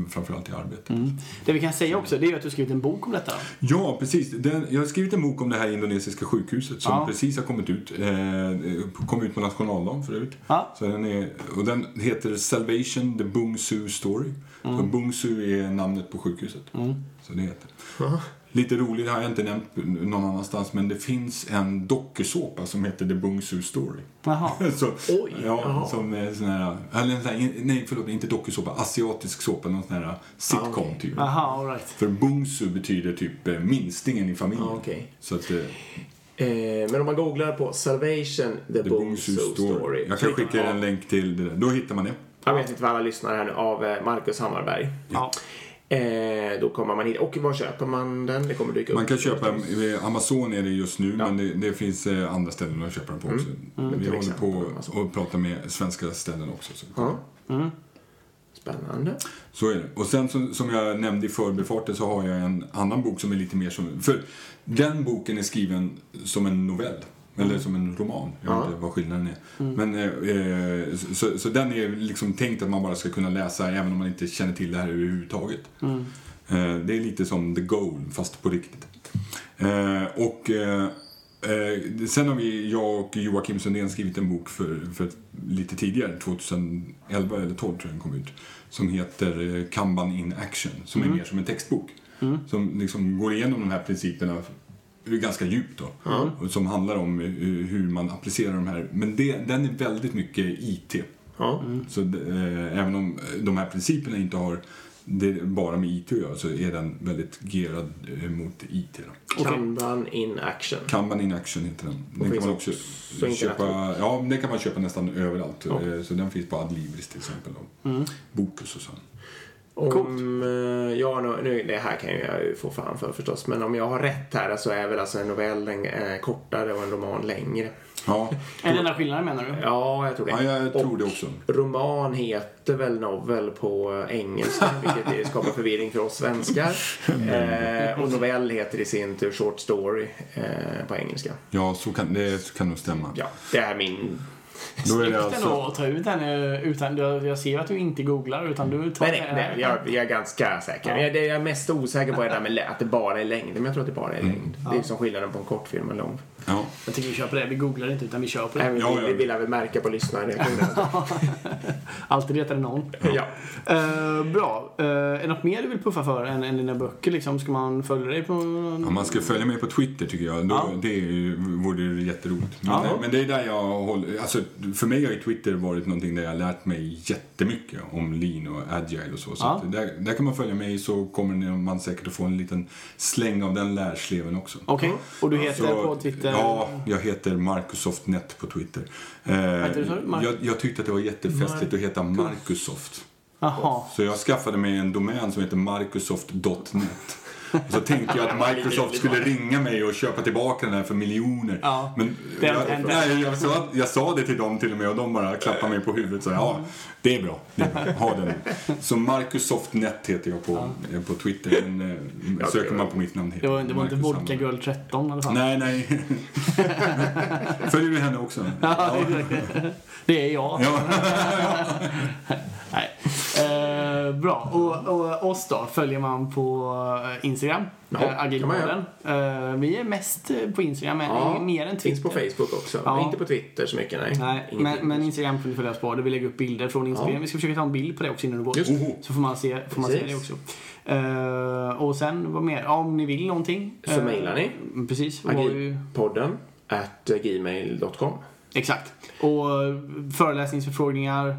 framförallt i arbetet. Mm. Det vi kan säga också det är att du har skrivit en bok om detta. Ja, precis. Den, jag har skrivit en bok om det här indonesiska sjukhuset som Ja. precis har kommit ut. Eh, kom ut på nationaldagen förut. Ja. Så den, är, och den heter Salvation, the Bung Su Story. Mm. Bung Su är namnet på sjukhuset. Så det heter. Lite roligt har jag inte nämnt någon annanstans men det finns en dokusåpa som heter The Bung Su Story. Jaha. Så, Oj, ja, jaha. som är sån här, eller sån här, nej förlåt, inte dokusåpa, asiatisk såpa, någon sån här sitcom Ah, okej. typ. Jaha, all right. För bungsu betyder typ eh, minstingen i familjen. Ja, okej. Så att, eh, Eh, men om man googlar på Salvation, the, The Bungsu Bungsu story. Story. Jag kan skicka en länk till det där. Då hittar man det. Jag vet inte vad alla lyssnar här nu, av eh, Marcus Hammarberg. Ja. Eh, då kommer man hit. Och var köper man den? Det kommer dyka upp. Man kan köpa, eh, Amazon är det just nu, men det, det finns eh, andra ställen att köpa den på också. Vi Mm. Till håller på och pratar med svenska ställen också. Så, Ja. Mm. Spännande. så är det. Och sen som, som jag nämnde i förbifarten så har jag en annan bok som är lite mer som... För den boken är skriven som en novell. Eller som en roman. Jag vet Ja. inte vad skillnaden är. Men, eh, eh, så, så den är liksom tänkt att man bara ska kunna läsa även om man inte känner till det här överhuvudtaget. Eh, det är lite som The Goal, fast på riktigt. Eh, och eh, eh, sen har vi, jag och Joakim Sundén skrivit en bok för, för lite tidigare, 2011 eller 12 tror jag den kom ut. Som heter Kanban in action, som är mer som en textbok. Som liksom går igenom de här principerna ganska djupt då. Och som handlar om hur man applicerar de här. Men det, den är väldigt mycket IT. Ja. Så eh, även om de här principerna inte har det bara med IT att göra så är den väldigt gerad eh, mot IT. Då. Kanban in action. Kanban in action heter den. Den kan man också köpa, ja, den kan man köpa nästan överallt. Ja. Eh, Så den finns på Adlibris till exempel. Och Bokus och så. Om, eh, ja, nu, det här kan jag ju få fan för förstås. Men om jag har rätt här så är väl alltså en novell en, eh, kortare och en roman längre. Ja, Är det enda skillnaden menar du? Ja, jag tror det. ja jag tror och det också. roman heter väl novel på engelska, vilket skapar förvirring för oss svenskar. Eh, och novell heter i sin tur short story eh, på engelska. Ja, så kan, det kan nog stämma. Ja, det är min... Då är det alltså... att ta ut den utan, jag, jag ser att du inte googlar utan du tar Nej, nej, nej jag, jag är ganska säker. Jag, det jag är mest osäker på är det där med att det bara är längd. Men jag tror att det bara är längd. Det är som skillnaden på en kortfilm och en lång. Ja. Jag tycker vi kör på det. Vi googlar inte utan vi kör på det. Även Ja, vi, ja. vi vill väl märka på lyssnarreaktionen. Alltid retar det någon. ja. Eh, bra. Uh, är det något mer du vill puffa för än, än dina böcker? Liksom? Ska man följa dig på... Ja, man ska följa mig på Twitter tycker jag. Då, Ja. Det vore jätteroligt. Men, Ja. men det är där jag håller... Alltså, för mig har ju Twitter varit någonting där jag har lärt mig jättemycket om lean och agile och så. så Ja. att där, där kan man följa mig så kommer man säkert att få en liten släng av den lärsleven också. Okej. Och du heter Så- på Twitter? Ja, jag heter Marcusoftnet på Twitter. Eh, jag, jag tyckte att det var jättefestligt att heta Marcusoft. Jaha. Så jag skaffade mig en domän som heter marcusoft.net. Och så tänkte jag att Microsoft skulle ringa mig och köpa tillbaka den här för miljoner. Ja, Men jag, nej, jag, sa, jag sa det till dem till och med och de bara klappade mig på huvudet och sa ja, det är bra. Det är bra. Ha den. Så Marcusoftnet heter jag på, eh, på Twitter. Men, eh, söker man på mitt namn heter Det var, det var inte Vodka. Girl 13 i alla fall. Nej, nej. Följer du henne också? Ja. Det är jag. Ja. Nej. Eh, bra. Och, och oss då? Följer man på eh, Instagram? Eh, man Agilpodden. Eh, vi är mest eh, på Instagram, men Ja, mer än Twitter. Finns på Facebook också. Ja. Inte på Twitter så mycket, nej. Nej, men, men Instagram får ni följa oss på. Där vi lägger upp bilder från Instagram. Ja. Vi ska försöka ta en bild på det också innan du går. Just. Så får man se, får man se det också. Eh, och sen, vad mer? Ja, om ni vill någonting. Så eh, mejlar ni. Precis. Agilpodden at gmail.com. Exakt. Och föreläsningsförfrågningar, eh,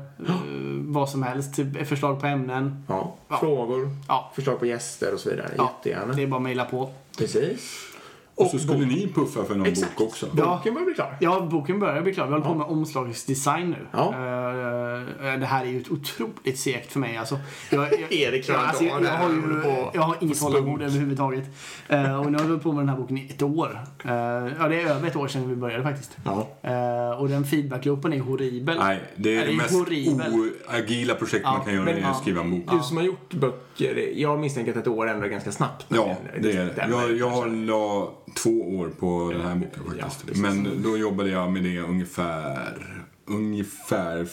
vad som helst. Typ förslag på ämnen. Ja. Ja. Frågor, Ja, förslag på gäster och så vidare. Ja. Jättegärna. det är bara att mejla på. Precis. Och så skulle ni puffa för någon Exakt. bok också. Ja. Boken börjar bli klar. Ja, boken börjar bli klar. Vi håller på med omslagsdesign nu. Ja. Eh, det här är ju ett otroligt segt för mig. Alltså, jag, jag, Erik klarar alltså, inte jag, det jag, har Håller ju, jag har inget tålamod överhuvudtaget. Eh, och nu har vi hållit på med den här boken i ett år. Eh, ja, det är över ett år sedan vi började faktiskt. Ja. Eh, och den feedbackloopen är horribel. Nej, det är Nej, det det är mest horribel. oagila projekt Ja, man kan göra, men- är ja. att skriva en bok. Du som har gjort böcker, jag misstänker att ett år ändå är ganska snabbt. Ja, det är det. Jag, jag har två år på den här boken Ja, faktiskt. precis. Men då jobbade jag med det ungefär, ungefär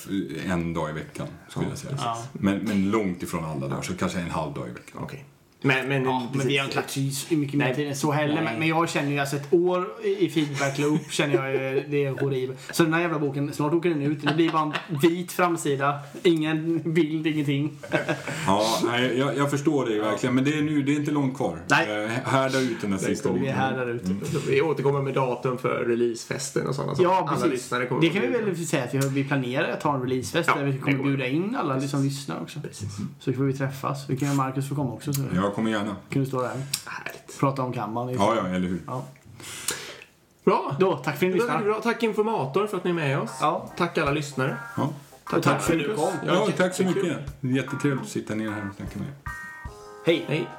en dag i veckan, skulle jag säga. Ja. Men, men långt ifrån alla dagar, så kanske en halv dag i veckan. Okej. Men, men, Ja, men vi har inte lagt så mycket mer tid än så heller. Men, men jag känner ju alltså ett år i feedback loop känner jag ju, det är horribelt. Så den här jävla boken, snart åker den ut. Det blir bara en vit framsida. Ingen bild, ingenting. Ja, nej, jag, jag förstår det verkligen. Men det är nu, det är inte långt kvar. Nej. Eh, härda ut den där sista Vi är biten. här där ute. Vi återkommer med datum för releasefesten och sådana saker. Ja, Alla precis. lyssnare kommer Det kan vi väl säga att vi, vi planerar att ha en releasefest Ja, där vi kommer bjuda in alla som lyssnar också. Precis. Så får vi träffas. Vi kan göra Marcus få komma också. Så Jag jag kommer gärna. Kan du stå där. Härligt. Prata om Kanban. Ja, ja, eller hur. Ja. Bra! Då, tack för att ni lyssnade. Tack informator för att ni är med oss. Ja. Tack alla lyssnare. Ja. Tack, tack för att du kom. Ja, tack så mycket. Jättetrevligt att sitta ner här och snacka med er. Hej! Hej.